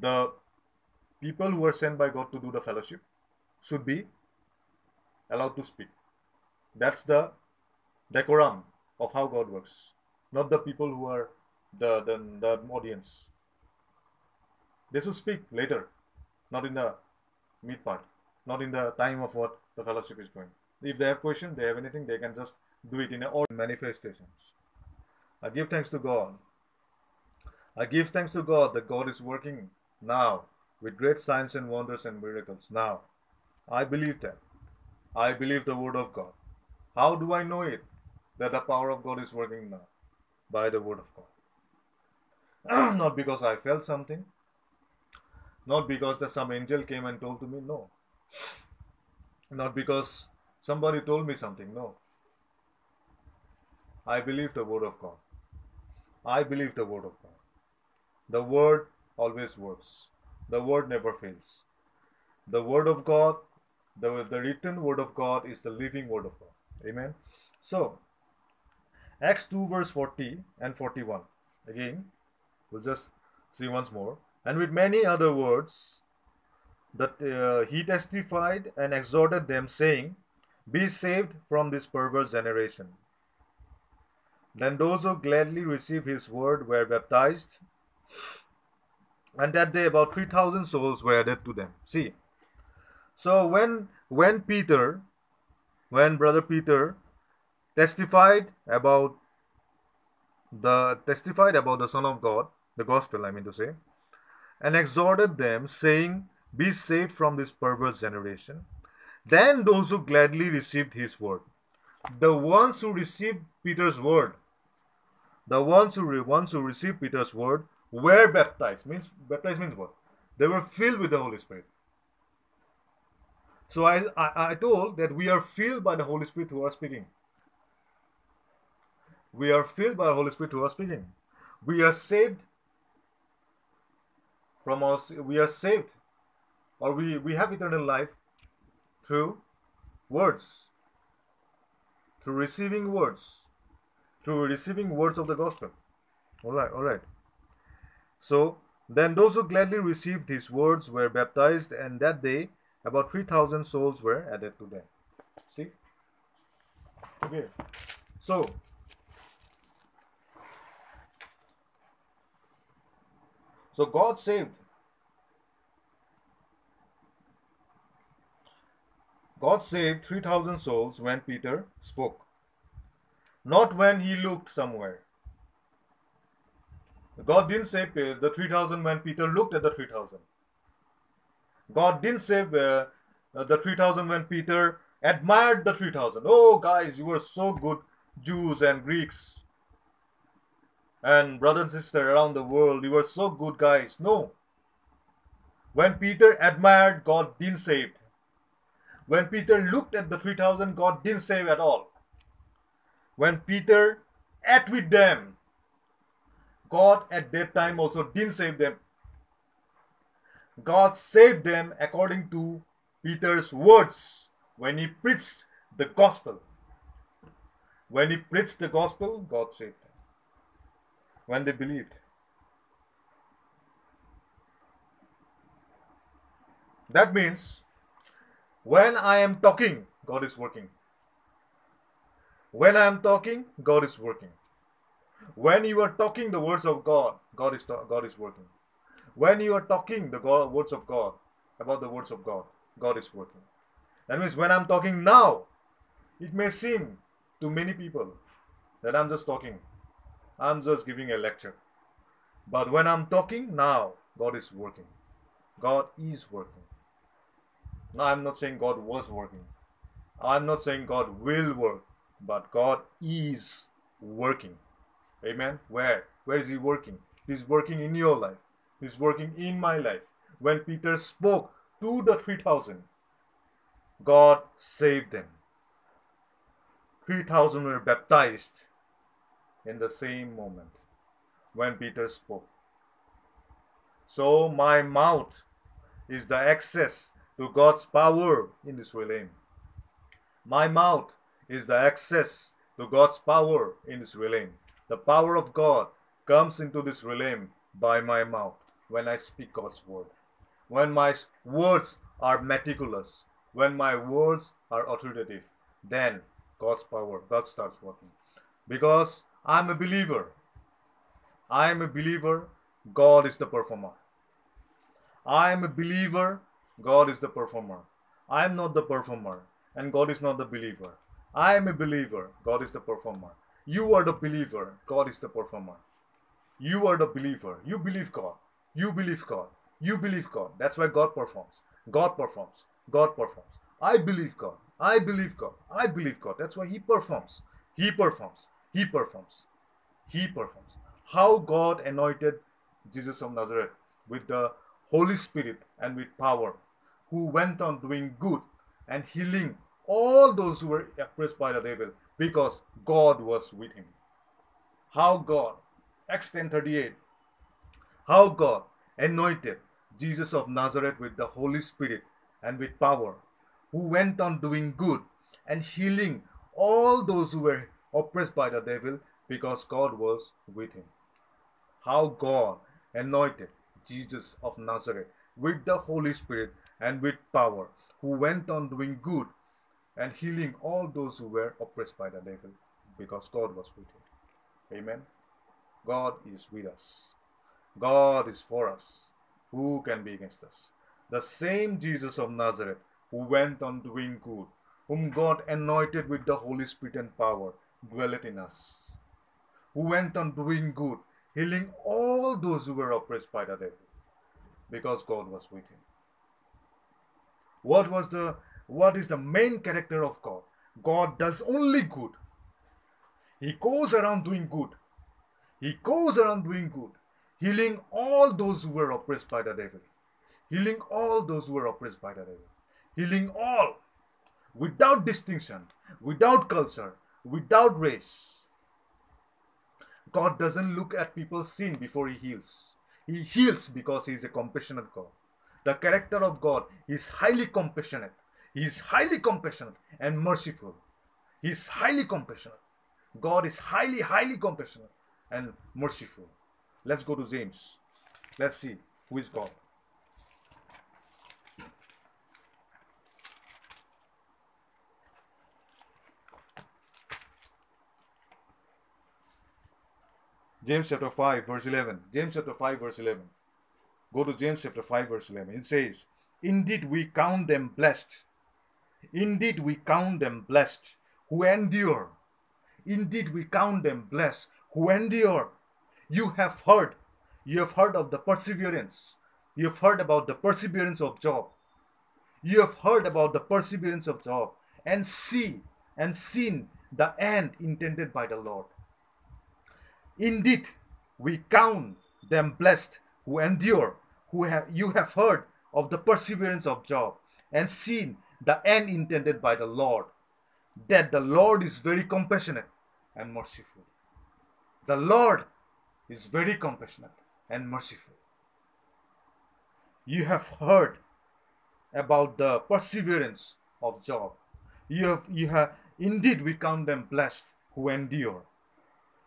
the people who are sent by God to do the fellowship should be allowed to speak. That's the decorum of how God works, not the people who are the, the, the audience. They should speak later, not in the mid part, not in the time of what the fellowship is going. If they have questions, they have anything, they can just do it in all manifestations. I give thanks to God. I give thanks to God that God is working now with great signs and wonders and miracles. Now, I believe that. I believe the word of God. How do I know it? That the power of God is working now by the word of God. *clears throat* not because I felt something, not because that some angel came and told to me, no. *sniffs* Not because somebody told me something, no. I believe the word of God. I believe the word of God. The word always works. The word never fails. The word of God, the, the written word of God is the living word of God. Amen. So, Acts 2 verse 40 and 41. Again, we'll just see once more. And with many other words, that uh, he testified and exhorted them, saying, Be saved from this perverse generation. Then those who gladly received his word were baptized, and that day about 3,000 souls were added to them. See, so when when Peter, when brother Peter testified about the testified about the Son of God, the gospel, I mean to say, and exhorted them, saying, Be saved from this perverse generation. Then those who gladly received his word, the ones who received Peter's word, the ones who re- ones who received Peter's word were baptized. Means baptized means what? They were filled with the Holy Spirit. So I, I, I told that we are filled by the Holy Spirit who are speaking. We are filled by the Holy Spirit who are speaking. We are saved from us. We are saved, or we, we have eternal life through words, through receiving words, through receiving words of the gospel. All right, all right. So then those who gladly received his words were baptized, and that day about 3,000 souls were added to them. See? Okay. So, so God saved. God saved 3,000 souls when Peter spoke, not when he looked somewhere. God didn't save the 3,000 when Peter looked at the 3,000. God didn't save uh, the 3000 when Peter admired the 3000. Oh, guys, you were so good, Jews and Greeks and brothers and sisters around the world. You were so good, guys. No. When Peter admired, God didn't save. When Peter looked at the 3000, God didn't save at all. When Peter ate with them, God at that time also didn't save them God saved them according to Peter's words when he preached the gospel. When he preached the gospel, God saved them. When they believed. That means when I am talking, God is working. When I am talking, God is working. When you are talking the words of God, God is God is working. When you are talking the God, words of God, about the words of God, God is working. That means when I'm talking now, it may seem to many people that I'm just talking. I'm just giving a lecture. But when I'm talking now, God is working. God is working. Now, I'm not saying God was working. I'm not saying God will work, but God is working. Amen. Where? Where is He working? He's working in your life He's working in my life. When Peter spoke to the 3000, God saved them. 3000 were baptized in the same moment when Peter spoke. So my mouth is the access to God's power in this realm. My mouth is the access to God's power in this realm. The power of God comes into this realm by my mouth when I speak God's word. When my words are meticulous, when my words are authoritative, then God's power, God starts working. Because I'm a believer. I am a believer. God is the performer. I am a believer, God is the performer. I am not the performer, and God is not the believer. I am a believer, God is the performer. You are the believer, God is the performer. You are the believer. You believe God. You believe God. You believe God. That's why God performs. God performs. God performs. I believe God. I believe God. I believe God. That's why He performs. He performs. He performs. He performs. How God anointed Jesus of Nazareth with the Holy Spirit and with power, who went on doing good and healing all those who were oppressed by the devil because God was with him. How God, Acts 10:38, how God anointed Jesus of Nazareth with the Holy Spirit and with power, who went on doing good and healing all those who were oppressed by the devil because God was with him. How God anointed Jesus of Nazareth with the Holy Spirit and with power, who went on doing good and healing all those who were oppressed by the devil because God was with him. Amen. God is with us. God is for us. Who can be against us? The same Jesus of Nazareth who went on doing good, whom God anointed with the Holy Spirit and power, dwelleth in us. Who went on doing good, healing all those who were oppressed by the devil, because God was with him. What was the what is the main character of God? God does only good. He goes around doing good. He goes around doing good, healing all those who were oppressed by the devil. Healing all those who were oppressed by the devil. Healing all without distinction, without culture, without race. God doesn't look at people's sin before He heals. He heals because He is a compassionate God. The character of God is highly compassionate. He is highly compassionate and merciful. He is highly compassionate. God is highly, highly compassionate and merciful. Let's go to James. Let's see who is God. James chapter 5, verse 11. James chapter 5, verse 11. Go to James chapter 5, verse 11. It says, Indeed, we count them blessed. Indeed, we count them blessed who endure. Indeed, we count them blessed who endure. You have heard. You have heard of the perseverance. You have heard about the perseverance of Job. You have heard about the perseverance of Job and see and seen the end intended by the Lord. Indeed, we count them blessed who endure, who have you have heard of the perseverance of Job and seen the end intended by the Lord, that the Lord is very compassionate and merciful. The Lord is very compassionate and merciful. You have heard about the perseverance of Job. You have, you have, indeed, we count them blessed who endure.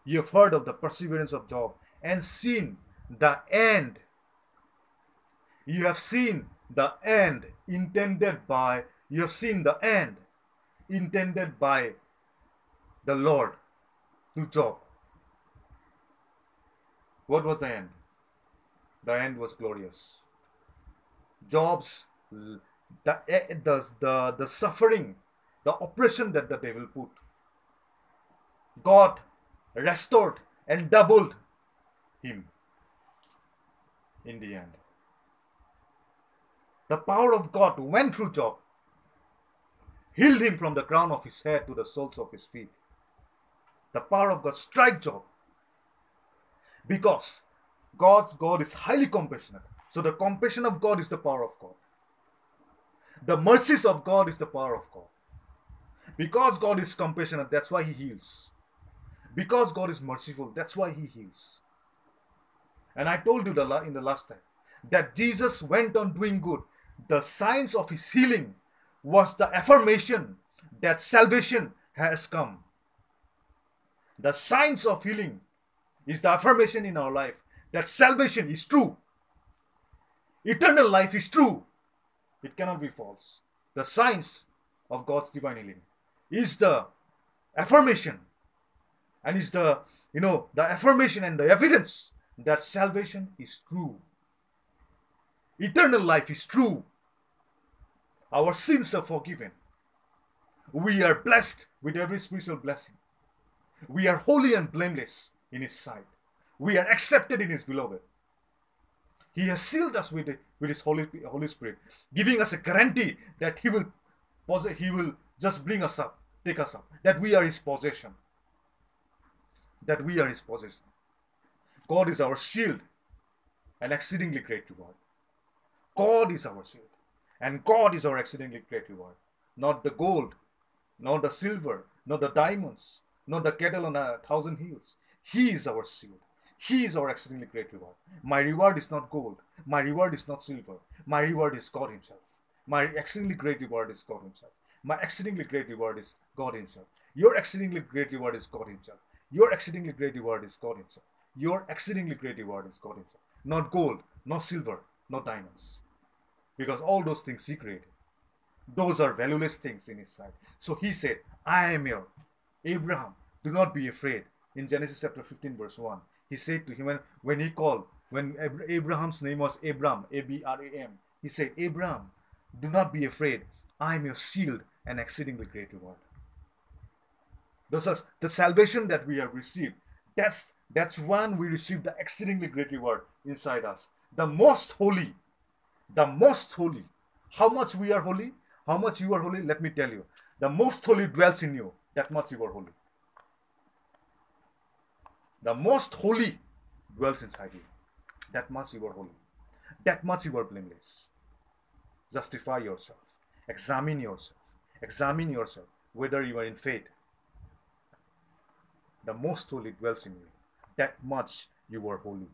You have heard of the perseverance of Job and seen the end. You have seen the end intended by, you have seen the end intended by the Lord to Job. What was the end? The end was glorious. Job's the, eh, the, the, the suffering, the oppression that the devil put, God restored and doubled him in the end. The power of God went through Job, healed him from the crown of his head to the soles of his feet. The power of God struck Job because God's God is highly compassionate. So the compassion of God is the power of God. The mercies of God is the power of God. Because God is compassionate, that's why He heals. Because God is merciful, that's why He heals. And I told you the, in the last time that Jesus went on doing good. The signs of His healing was the affirmation that salvation has come. The signs of healing is the affirmation in our life that salvation is true. Eternal life is true. It cannot be false. The signs of God's divine healing is the affirmation and is the you know the affirmation and the evidence that salvation is true Eternal life is true. Our sins are forgiven. We are blessed with every spiritual blessing. We are holy and blameless in His sight. We are accepted in His beloved. He has sealed us with, with His Holy, Holy Spirit, giving us a guarantee that He will, He will just bring us up, take us up, that we are His possession. That we are His possession. God is our shield and exceedingly great reward. God is our shield and God is our exceedingly great reward. Not the gold, not the silver, not the diamonds, not the cattle on a thousand hills. He is our shield. He is our exceedingly great reward. My reward is not gold. My reward is not silver. My reward is God Himself. My exceedingly great reward is God Himself. My exceedingly great reward is God Himself. Your exceedingly great reward is God Himself. Your exceedingly great reward is God Himself. Your exceedingly great reward is God Himself. Not gold, not silver, not diamonds. Because all those things He created, those are valueless things in His sight. So He said, I am your Abraham, do not be afraid. In Genesis chapter 15, verse 1, He said to him, when He called, when Abraham's name was Abram, A B R A M, He said, Abraham, do not be afraid. I am your shield and exceedingly great reward. Those are the salvation that we have received. That's that's when we receive the exceedingly great reward inside us. The most holy, the most holy. How much we are holy? How much you are holy? Let me tell you. The most holy dwells in you. That much you are holy. The most holy dwells inside you. That much you are holy. That much you are blameless. Justify yourself. Examine yourself. Examine yourself whether you are in faith. The most holy dwells in you. That much you are holy.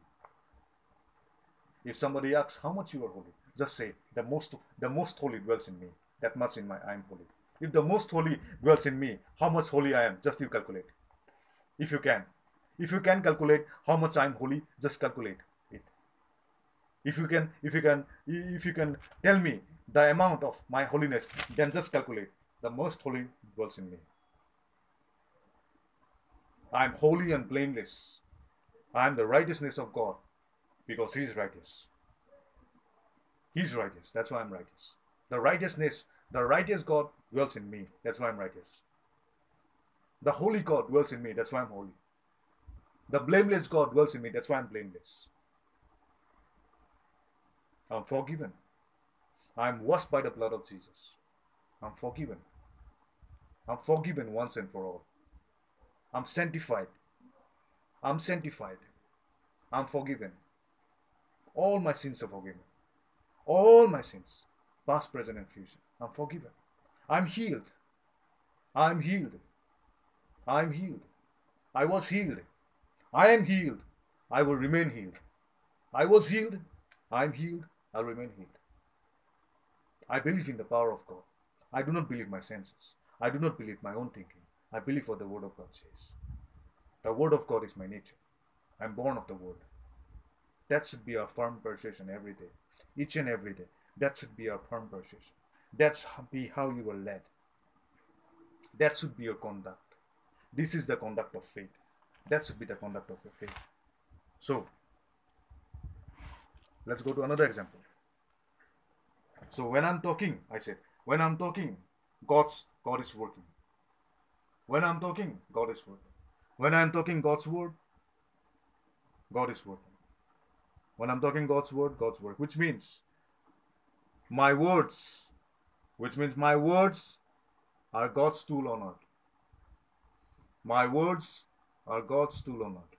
If somebody asks how much you are holy, just say the most the most holy dwells in me. That much in my I am holy. If the most holy dwells in me, how much holy I am, just you calculate. If you can. If you can calculate how much I am holy, just calculate it. If you can, if you can, if you can tell me the amount of my holiness, then just calculate. The most holy dwells in me. I am holy and blameless. I am the righteousness of God because He is righteous. He's righteous. That's why I'm righteous. The righteousness, the righteous God dwells in me. That's why I'm righteous. The holy God dwells in me. That's why I'm holy. The blameless God dwells in me. That's why I'm blameless. I'm forgiven. I'm washed by the blood of Jesus. I'm forgiven. I'm forgiven once and for all. I'm sanctified. I'm sanctified. I'm forgiven. All my sins are forgiven. All my sins, past, present, and future. I'm forgiven. I'm healed. I'm healed. I'm healed. I was healed. I am healed. I will remain healed. I was healed. I'm healed. I'll remain healed. I believe in the power of God. I do not believe my senses. I do not believe my own thinking. I believe what the Word of God says. The Word of God is my nature. I'm born of the Word. That should be a firm persuasion every day, each and every day. That should be a firm persuasion. That's be how you are led. That should be your conduct. This is the conduct of faith. That should be the conduct of your faith. So, let's go to another example. So when I'm talking, I said, when I'm talking, God's God is working. When I'm talking, God is working. When I'm talking God's word, God is working. When I'm talking God's word, God's work, which means my words, which means my words are God's tool on earth. My words are God's tool on earth.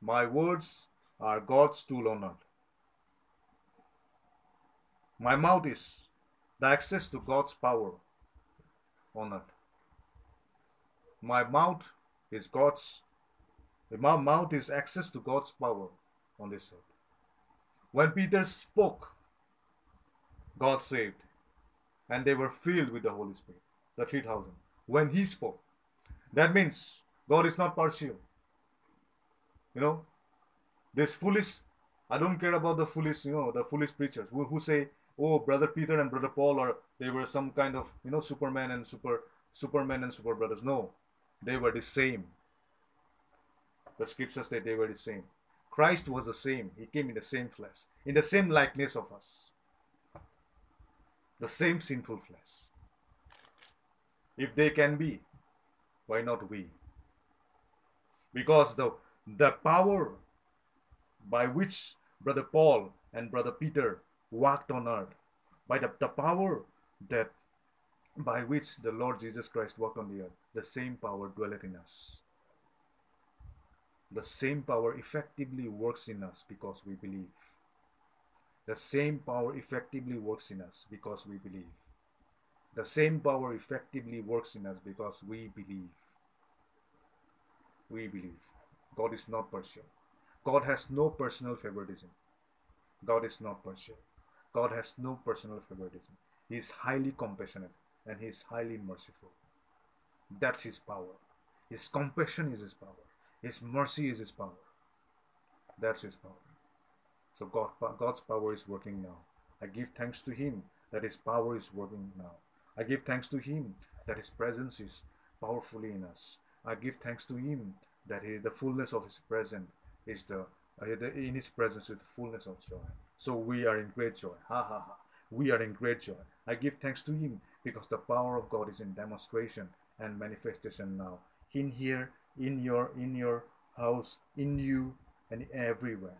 My words are God's tool on earth. My mouth is the access to God's power on earth. My mouth is God's my mouth is access to God's power on this earth. When Peter spoke, God saved, and they were filled with the Holy Spirit, the 3,000. When he spoke, that means God is not partial. You know, this foolish, I don't care about the foolish, you know, the foolish preachers who, who say, oh, Brother Peter and Brother Paul are, they were some kind of, you know, Superman and super, Superman and super brothers. No, they were the same. The scriptures say they were the same. Christ was the same. He came in the same flesh, in the same likeness of us, the same sinful flesh. If they can be, why not we? Because the, the power by which Brother Paul and Brother Peter walked on earth, by the, the power that by which the Lord Jesus Christ walked on the earth, the same power dwelleth in us. The same power effectively works in us because we believe. The same power effectively works in us because we believe. The same power effectively works in us because we believe. We believe. God is not partial. God has no personal favoritism. God is not partial. God has no personal favoritism. He is highly compassionate and He is highly merciful. That's His power. His compassion is His power. His mercy is His power. That's His power. So God, God's power is working now. I give thanks to Him that His power is working now. I give thanks to Him that His presence is powerfully in us. I give thanks to Him that he, the fullness of His presence is the uh, in His presence is the fullness of joy. So we are in great joy. Ha ha ha. We are in great joy. I give thanks to Him because the power of God is in demonstration and manifestation now. In here, in your in your house, in you, and everywhere.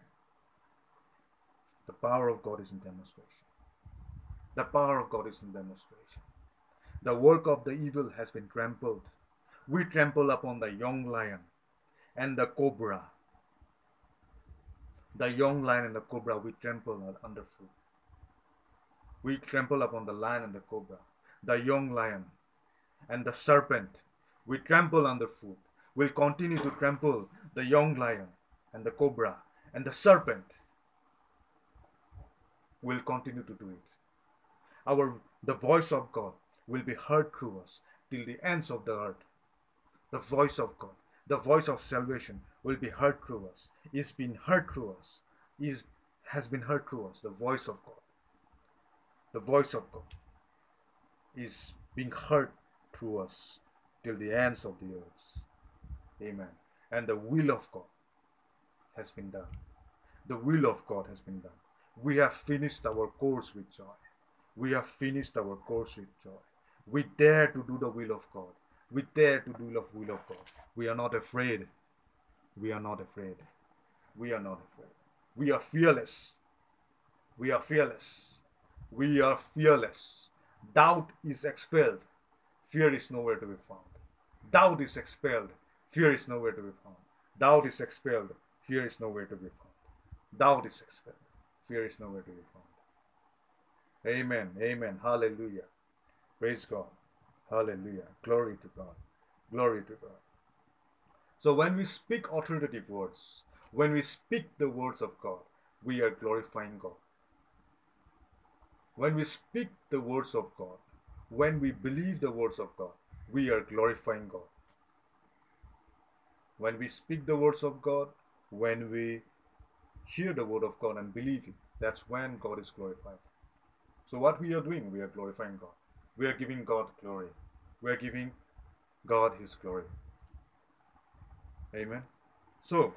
The power of God is in demonstration. The power of God is in demonstration. The work of the evil has been trampled. We trample upon the young lion and the cobra. The young lion and the cobra we trample underfoot. We trample upon the lion and the cobra, the young lion and the serpent. We trample underfoot. We'll continue to trample the young lion and the cobra and the serpent. We'll continue to do it. Our the voice of God will be heard through us till the ends of the earth. The voice of God, the voice of salvation will be heard through us, is being heard through us, is has been heard through us, the voice of God the voice of God is being heard through us till the ends of the earth. Amen. And the will of God has been done. The will of God has been done. We have finished our course with joy. We have finished our course with joy. We dare to do the will of God. We dare to do the will of God. We are not afraid. We are not afraid. We are not afraid. We are fearless. We are fearless we are fearless. Doubt is expelled. Fear is nowhere to be found. Doubt is expelled. Fear is nowhere to be found. Doubt is expelled. Fear is nowhere to be found. Doubt is expelled. Fear is nowhere to be found. Amen. Amen. Hallelujah. Praise God. Hallelujah. Glory to God. Glory to God. So when we speak authoritative words, when we speak the words of God, we are glorifying God. When we speak the words of God, when we believe the words of God, we are glorifying God. When we speak the words of God, when we hear the word of God and believe it, that's when God is glorified. So, what we are doing, we are glorifying God. We are giving God glory. We are giving God His glory. Amen. So,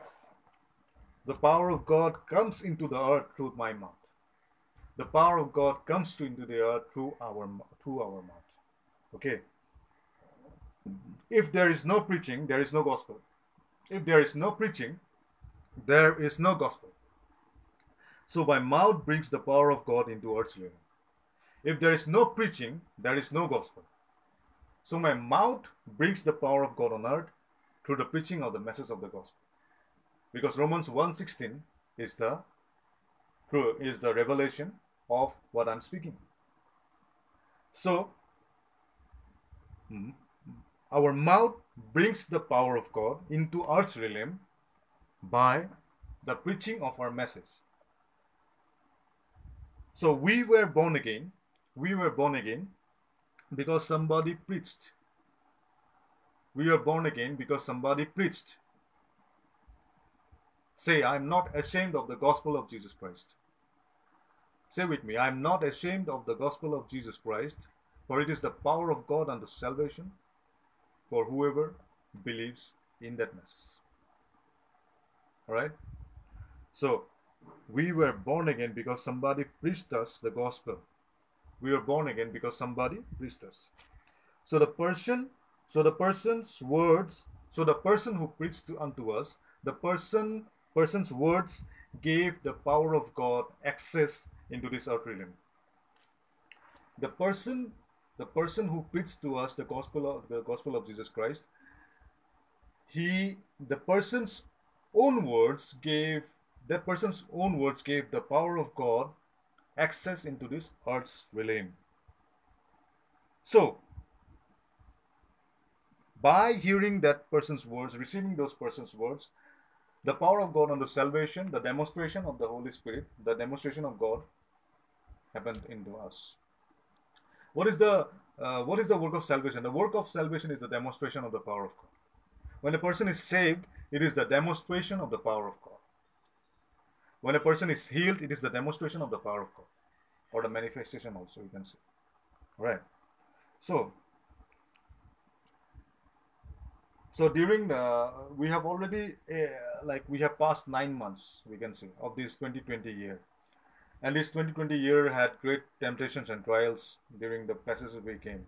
the power of God comes into the earth through my mouth the power of God comes to into the earth through our through our mouth. Okay. If there is no preaching, there is no gospel. If there is no preaching, there is no gospel. So my mouth brings the power of God into earth's realm. If there is no preaching, there is no gospel. So my mouth brings the power of God on earth through the preaching of the message of the gospel. Because Romans 1.16 is the is the revelation of what I'm speaking. So, hmm, our mouth brings the power of God into earth's realm by the preaching of our message. So we were born again. We were born again because somebody preached. We are born again because somebody preached. Say, I'm not ashamed of the gospel of Jesus Christ. Say with me, I am not ashamed of the gospel of Jesus Christ, for it is the power of God unto salvation for whoever believes in that message. Alright? So we were born again because somebody preached us the gospel. We were born again because somebody preached us. So the person, so the person's words, so the person who preached to, unto us, the person person's words gave the power of God access into this earthly realm. The person, the person who preached to us the gospel of the gospel of Jesus Christ, he the person's own words gave that person's own words gave the power of God access into this earth's realm. So, by hearing that person's words, receiving those person's words, the power of God unto salvation, the demonstration of the Holy Spirit, the demonstration of God happened into us. What is the uh, what is the work of salvation? The work of salvation is the demonstration of the power of God. When a person is saved, it is the demonstration of the power of God. When a person is healed, it is the demonstration of the power of God, or the manifestation also you can say. Right. So so during the we have already uh, like we have passed nine months we can say of this 2020 year and this 2020 year had great temptations and trials during the passages we came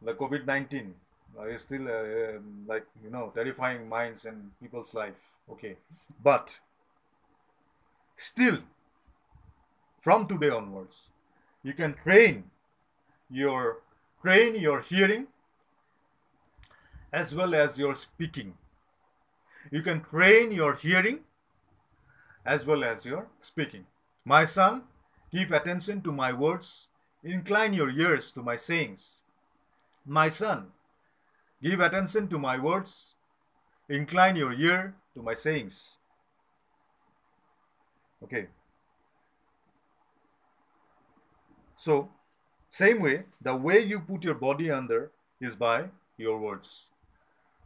the covid-19 uh, is still uh, um, like you know terrifying minds and people's life okay but still from today onwards you can train your train your hearing as well as your speaking. You can train your hearing as well as your speaking. My son, give attention to my words, incline your ears to my sayings. My son, give attention to my words, incline your ear to my sayings. Okay. So, same way, the way you put your body under is by your words.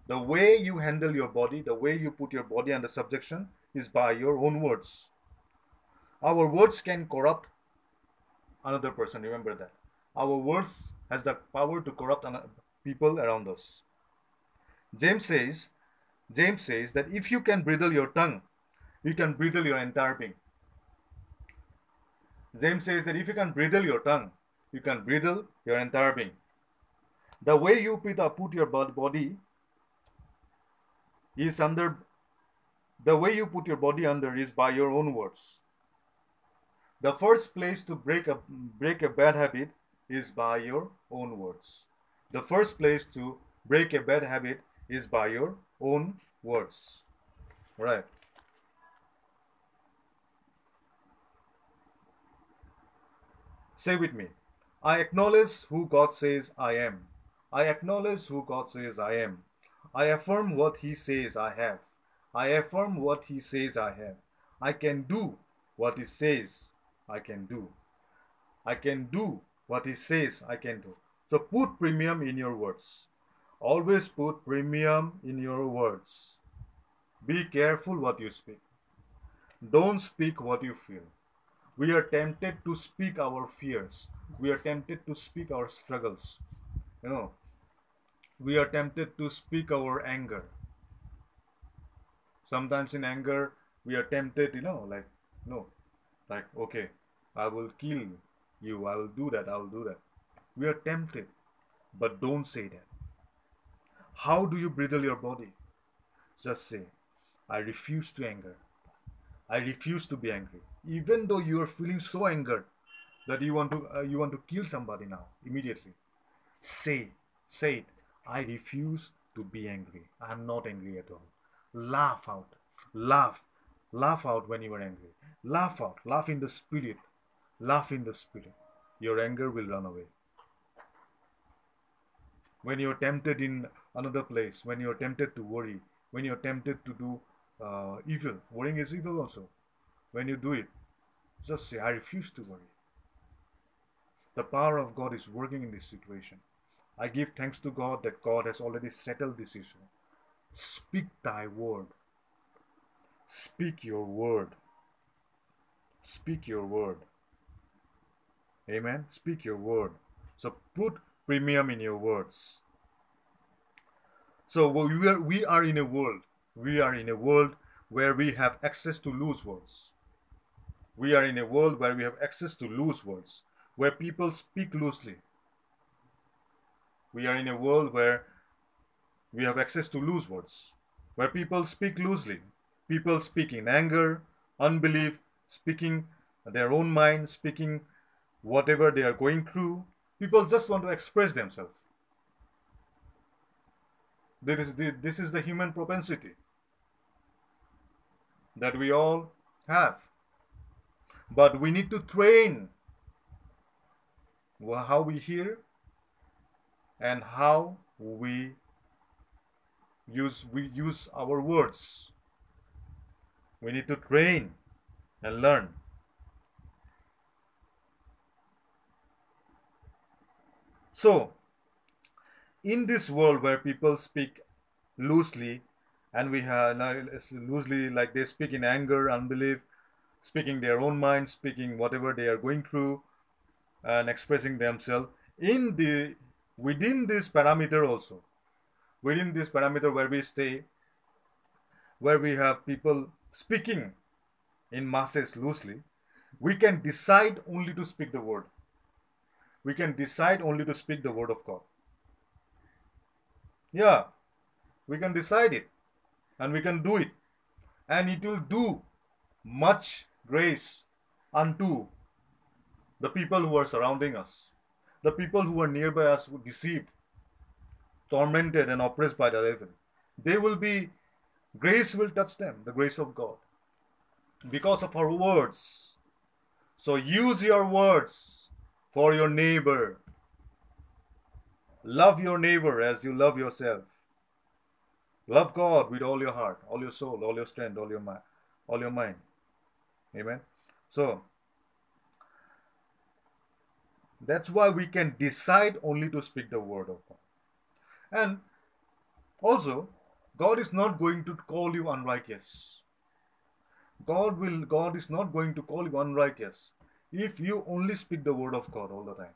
The way you handle your body, the way you put your body under subjection is by your own words. Our words can corrupt another person. Remember that. Our words has the power to corrupt people around us. James says, James says that if you can bridle your tongue, you can bridle your entire being. James says that if you can bridle your tongue, you can bridle your entire being. The way you put uh, your body is under the way you put your body under is by your own words. The first place to break a break a bad habit is by your own words. The first place to break a bad habit is by your own words. Right. Say with me. I acknowledge who God says I am. I acknowledge who God says I am. I affirm what he says I have. I affirm what he says I have. I can do what he says I can do. I can do what he says I can do. So put premium in your words. Always put premium in your words. Be careful what you speak. Don't speak what you feel. We are tempted to speak our fears. We are tempted to speak our struggles. You know, we are tempted to speak our anger. Sometimes in anger, we are tempted, you know, like, no, like, okay, I will kill you, I will do that, I will do that. We are tempted, but don't say that. How do you bridle your body? Just say, I refuse to anger. I refuse to be angry. Even though you are feeling so angered that you want to uh, you want to kill somebody now immediately, say say it. I refuse to be angry. I am not angry at all. Laugh out. Laugh. Laugh out when you are angry. Laugh out. Laugh in the spirit. Laugh in the spirit. Your anger will run away. When you're tempted in another place, when you're tempted to worry, when you're tempted to do uh, evil, worrying is evil also. When you do it, just say, I refuse to worry. The power of God is working in this situation. I give thanks to God that God has already settled this issue. Speak thy word. Speak your word. Speak your word. Amen. Speak your word. So put premium in your words. So we are, we are in a world. We are in a world where we have access to loose words. We are in a world where we have access to loose words, where people speak loosely. We are in a world where we have access to loose words, where people speak loosely. People speak in anger, unbelief, speaking their own mind, speaking whatever they are going through. People just want to express themselves. This is the, this is the human propensity that we all have. But we need to train how we hear and how we use we use our words. We need to train and learn. So, in this world where people speak loosely and we have loosely like they speak in anger unbelief speaking their own mind speaking whatever they are going through and expressing themselves in the within this parameter also within this parameter where we stay where we have people speaking in masses loosely we can decide only to speak the word we can decide only to speak the word of god yeah, we can decide it and we can do it. And it will do much grace unto the people who are surrounding us, the people who are nearby us, who deceived, tormented, and oppressed by the devil. They will be, grace will touch them, the grace of God, because of our words. So use your words for your neighbor, Love your neighbor as you love yourself. Love God with all your heart, all your soul, all your strength, all your mind, all your mind. Amen. So that's why we can decide only to speak the word of God. And also, God is not going to call you unrighteous. God will God is not going to call you unrighteous if you only speak the word of God all the time.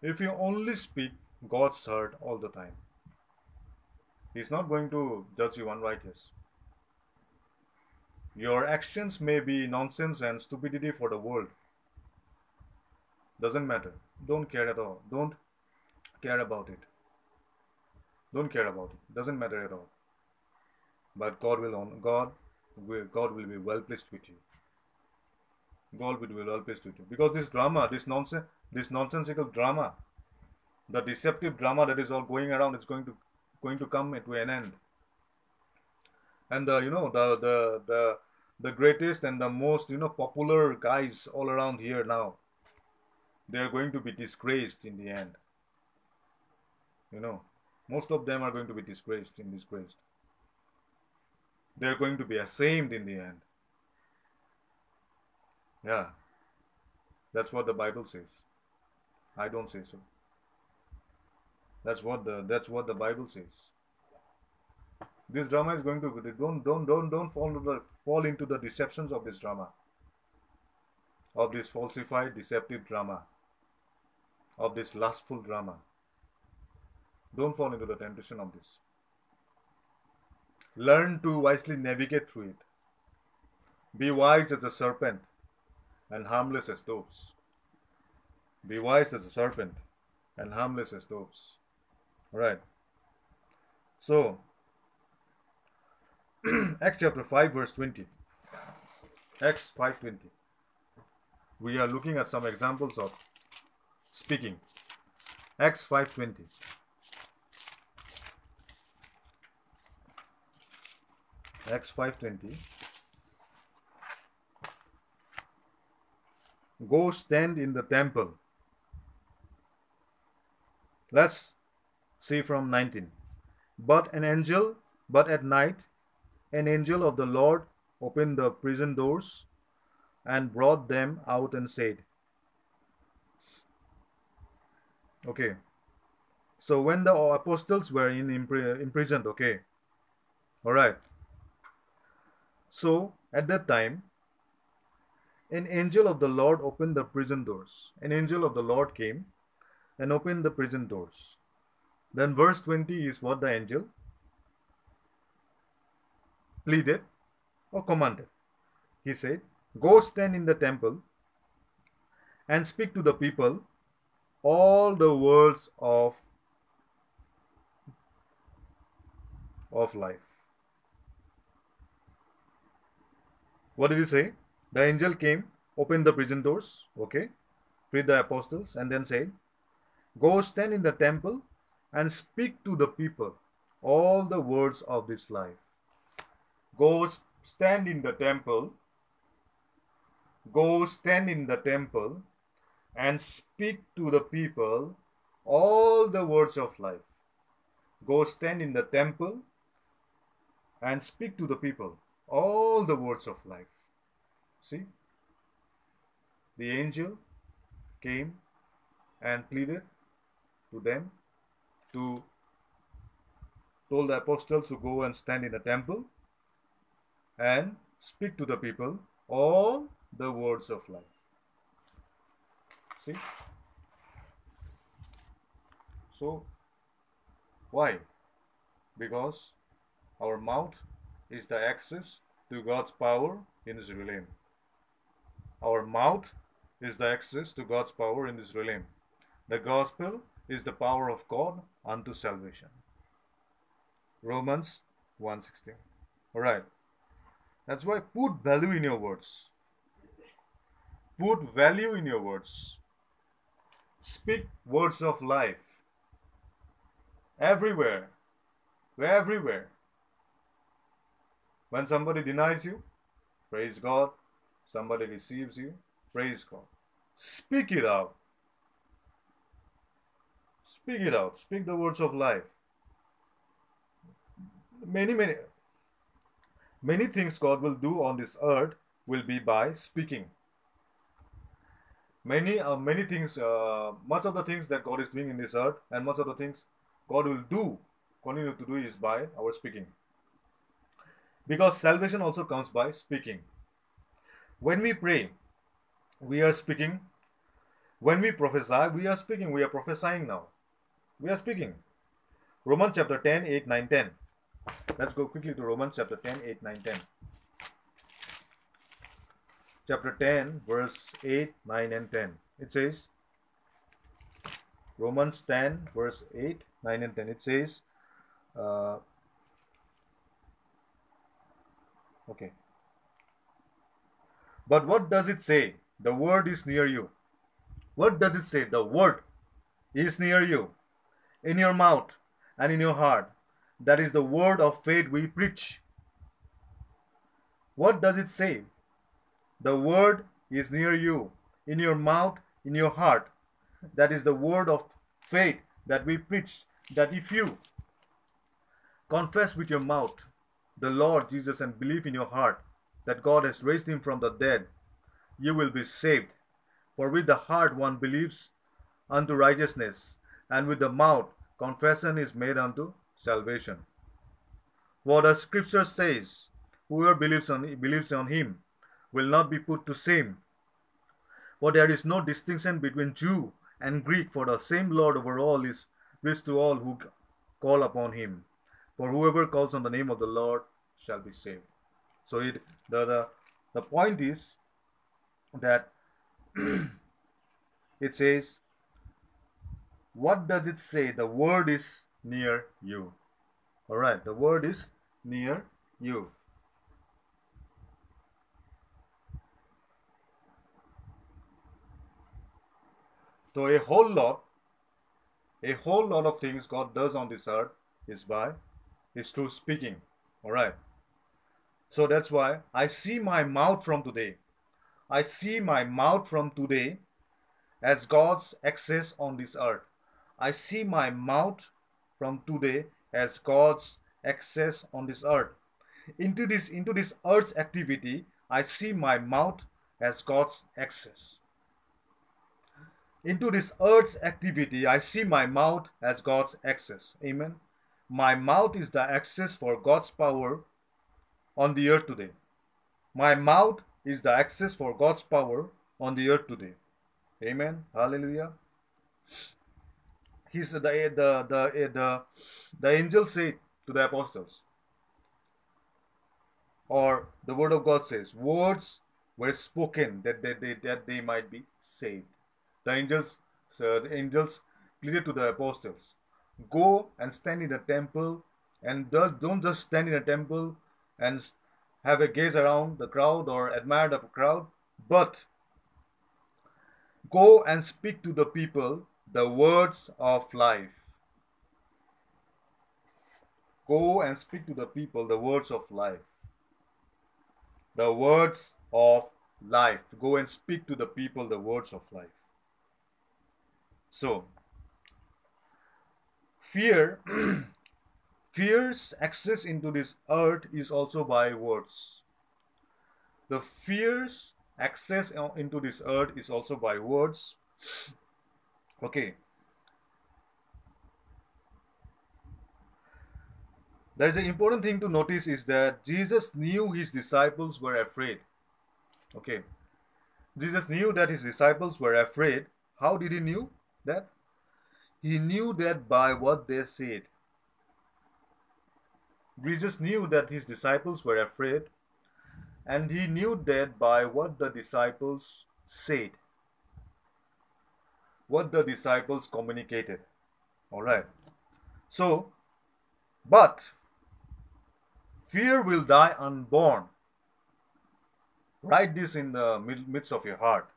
If you only speak God's word all the time, He's not going to judge you unrighteous. Your actions may be nonsense and stupidity for the world. Doesn't matter. Don't care at all. Don't care about it. Don't care about it. Doesn't matter at all. But God will on God God will be well pleased with you. God will be well pleased with you. Because this drama, this nonsense this nonsensical drama, the deceptive drama that is all going around is going to going to come to an end. And the you know the the the the greatest and the most you know popular guys all around here now, they are going to be disgraced in the end. You know, most of them are going to be disgraced in disgraced. They are going to be ashamed in the end. Yeah. That's what the Bible says. I don't say so. That's what the that's what the Bible says. This drama is going to don't don't don't don't fall into the fall into the deceptions of this drama. Of this falsified, deceptive drama. Of this lustful drama. Don't fall into the temptation of this. Learn to wisely navigate through it. Be wise as a serpent and harmless as doves. Be wise as a serpent and harmless as doves. All right. So, *clears throat* Acts chapter 5, verse 20. Acts 5:20. We are looking at some examples of speaking. Acts 5:20. Acts 5:20. Go stand in the temple Let's see from 19. But an angel, but at night, an angel of the Lord opened the prison doors and brought them out and said, Okay. So when the apostles were in imprisoned, okay. All right. So at that time, an angel of the Lord opened the prison doors. An angel of the Lord came and opened the prison doors. Then verse 20 is what the angel? pleaded or commanded. He said, Go stand in the temple and speak to the people all the words of of life. What did he say? The angel came, opened the prison doors, okay, freed the apostles, and then said, Go stand in the temple and speak to the people all the words of this life. Go stand in the temple, go stand in the temple and speak to the people all the words of life. Go stand in the temple and speak to the people all the words of life. See? The angel came and pleaded to them to told the apostles to go and stand in the temple and speak to the people all the words of life. See? So, why? Because our mouth is the access to God's power in this realm. Our mouth is the access to God's power in this realm. The gospel is the power of God unto salvation. Romans 1:16. All right. That's why put value in your words. Put value in your words. Speak words of life. Everywhere. Everywhere. When somebody denies you, praise God. Somebody receives you, praise God. Speak it out. Speak it out. Speak the words of life. Many, many, many things God will do on this earth will be by speaking. Many, uh, many things, uh, much of the things that God is doing in this earth, and much of the things God will do, continue to do, is by our speaking. Because salvation also comes by speaking. When we pray, we are speaking. When we prophesy, we are speaking. We are prophesying now. We are speaking. Romans chapter 10, 8, 9, 10. Let's go quickly to Romans chapter 10, 8, 9, 10. Chapter 10, verse 8, 9, and 10. It says, Romans 10, verse 8, 9, and 10. It says, uh, okay. But what does it say? The word is near you. What does it say? The word is near you, in your mouth and in your heart. That is the word of faith we preach. What does it say? The word is near you, in your mouth, in your heart. That is the word of faith that we preach. That if you confess with your mouth the Lord Jesus and believe in your heart that God has raised him from the dead, you will be saved. For with the heart one believes unto righteousness, and with the mouth confession is made unto salvation. For the scripture says, Whoever believes on, believes on him will not be put to shame. For there is no distinction between Jew and Greek, for the same Lord over all is rich to all who call upon him. For whoever calls on the name of the Lord shall be saved. So it the the, the point is that *clears throat* it says what does it say? The word is near you. Alright, the word is near you. So a whole lot, a whole lot of things God does on this earth is by, is through speaking. Alright. So that's why I see my mouth from today. I see my mouth from today as God's access on this earth. I see my mouth from today as God's access on this earth. Into this into this earth's activity, I see my mouth as God's access. Into this earth's activity, I see my mouth as God's access. Amen. My mouth is the access for God's power on the earth today. My mouth is the access for God's power on the earth today. Amen. Hallelujah. He's the the the the, the angel said to the apostles, or the word of God says, words were spoken that they, they, that they might be saved. The angels, so the angels pleaded to the apostles, go and stand in the temple and don't just stand in a temple and have a gaze around the crowd or admire the crowd, but go and speak to the people the words of life. Go and speak to the people the words of life. The words of life. Go and speak to the people the words of life. So, fear *clears throat* fear's access into this earth is also by words. The fear's access into this earth is also by words. *sniffs* Okay. There is an important thing to notice is that Jesus knew his disciples were afraid. Okay. Jesus knew that his disciples were afraid. How did he knew that? He knew that by what they said. Jesus knew that his disciples were afraid, and he knew that by what the disciples said, what the disciples communicated. All right. So, but fear will die unborn. Write this in the midst of your heart.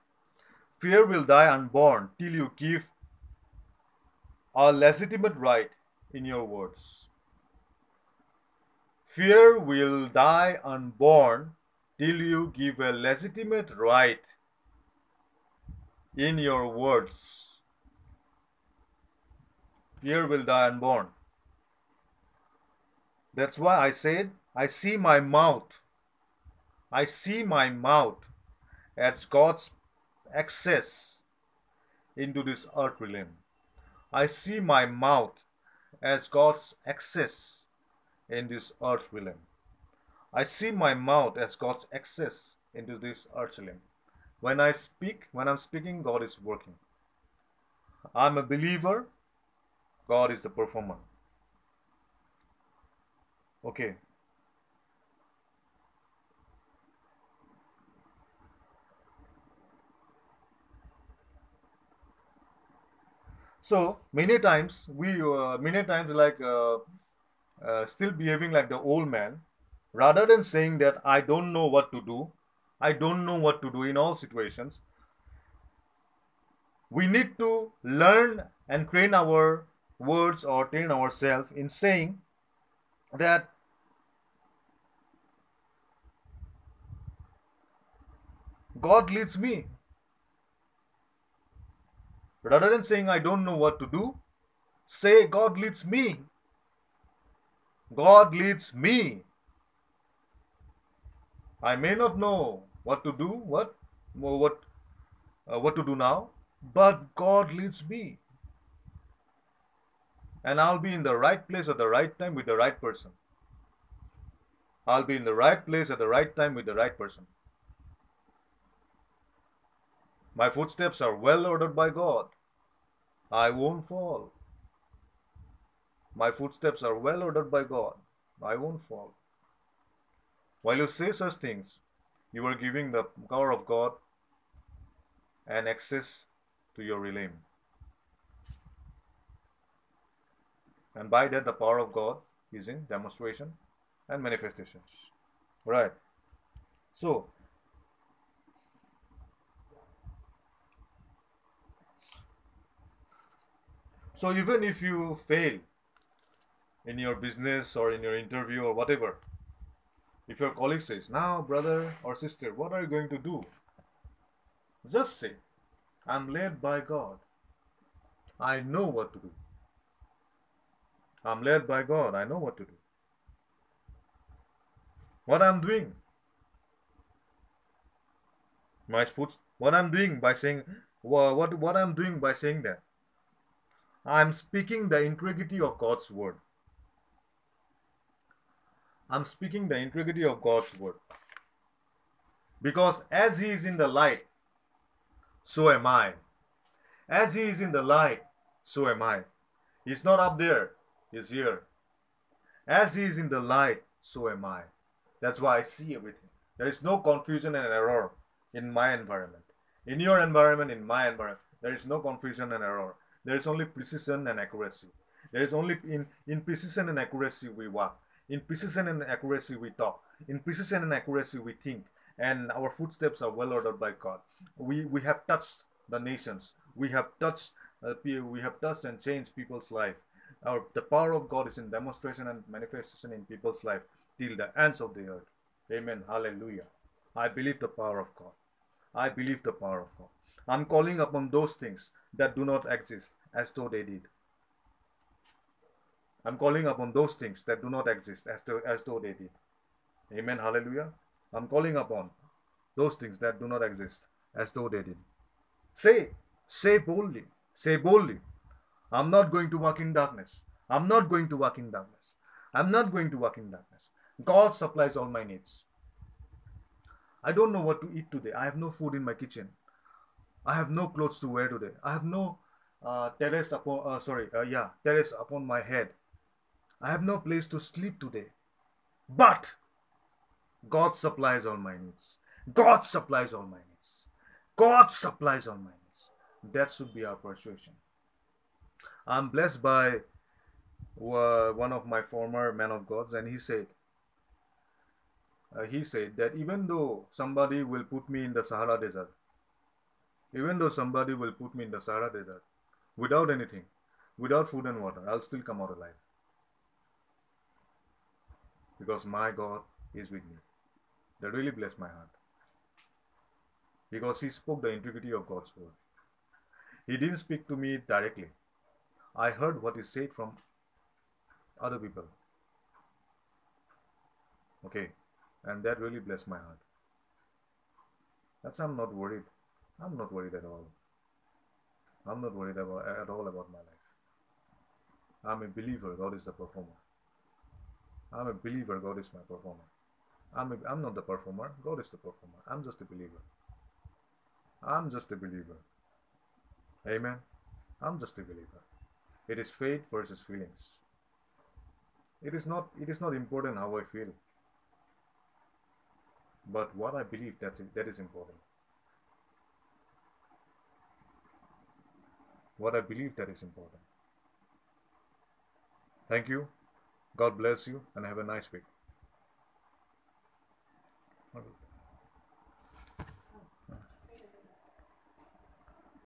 Fear will die unborn till you give a legitimate right in your words. Fear will die unborn till you give a legitimate right in your words. Fear will die unborn. That's why I said, I see my mouth. I see my mouth as God's access into this earth realm. I see my mouth as God's access in this earth realm. I see my mouth as God's access into this earth realm. When I speak, when I'm speaking, God is working. I'm a believer, God is the performer. Okay. So many times we uh, many times like uh, uh, still behaving like the old man, rather than saying that I don't know what to do, I don't know what to do in all situations, we need to learn and train our words or train ourselves in saying that God leads me. Rather than saying I don't know what to do, say God leads me. God leads me. I may not know what to do, what, what, uh, what to do now, but God leads me. And I'll be in the right place at the right time with the right person. I'll be in the right place at the right time with the right person. My footsteps are well ordered by God. I won't fall. My footsteps are well ordered by God. I won't fall. While you say such things, you are giving the power of God and access to your realm. And by that, the power of God is in demonstration and manifestations. Right. So, so even if you fail in your business or in your interview or whatever, if your colleague says, Now, brother or sister, what are you going to do? Just say, I'm led by God. I know what to do. I'm led by God. I know what to do. What I'm doing. My sports, what I'm doing by saying, what, what, what I'm doing by saying that. I'm speaking the integrity of God's word. I'm speaking the integrity of God's word. Because as He is in the light, so am I. As He is in the light, so am I. He's not up there, He's here. As He is in the light, so am I. That's why I see everything. There is no confusion and error in my environment. In your environment, in my environment, there is no confusion and error. There is only precision and accuracy. There is only in, in precision and accuracy we walk. In precision and accuracy we talk. In precision and accuracy we think. And our footsteps are well ordered by God. We, we have touched the nations. We have touched uh, we have touched and changed people's life. Our, the power of God is in demonstration and manifestation in people's life till the ends of the earth. Amen. Hallelujah. I believe the power of God. I believe the power of God. I'm calling upon those things that do not exist as though they did. I'm calling upon those things that do not exist as though, as though they did. Amen. Hallelujah. I'm calling upon those things that do not exist as though they did. Say, say boldly, say boldly, I'm not going to walk in darkness. I'm not going to walk in darkness. I'm not going to walk in darkness. God supplies all my needs. I don't know what to eat today. I have no food in my kitchen. I have no clothes to wear today. I have no uh, terrace upon, uh, sorry, uh, yeah, terrace upon my head. I have no place to sleep today. But God supplies all my needs. God supplies all my needs. God supplies all my needs. That should be our persuasion. I'm blessed by uh, one of my former men of gods, and he said, uh, he said that even though somebody will put me in the Sahara Desert, even though somebody will put me in the Sahara Desert without anything, without food and water, I'll still come out alive. Because my God is with me. That really blessed my heart. Because he spoke the integrity of God's word. He didn't speak to me directly. I heard what he said from other people. Okay, and that really blessed my heart. That's I'm not worried. I'm not worried at all. I'm not worried about at all about my life. I'm a believer. God is the performer. I'm a believer. God is my performer. I'm a, I'm not the performer. God is the performer. I'm just a believer. I'm just a believer. Amen. I'm just a believer. It is faith versus feelings. It is not it is not important how I feel. But what I believe that's that is important. What I believe that is important. Thank you. God bless you and have a nice week.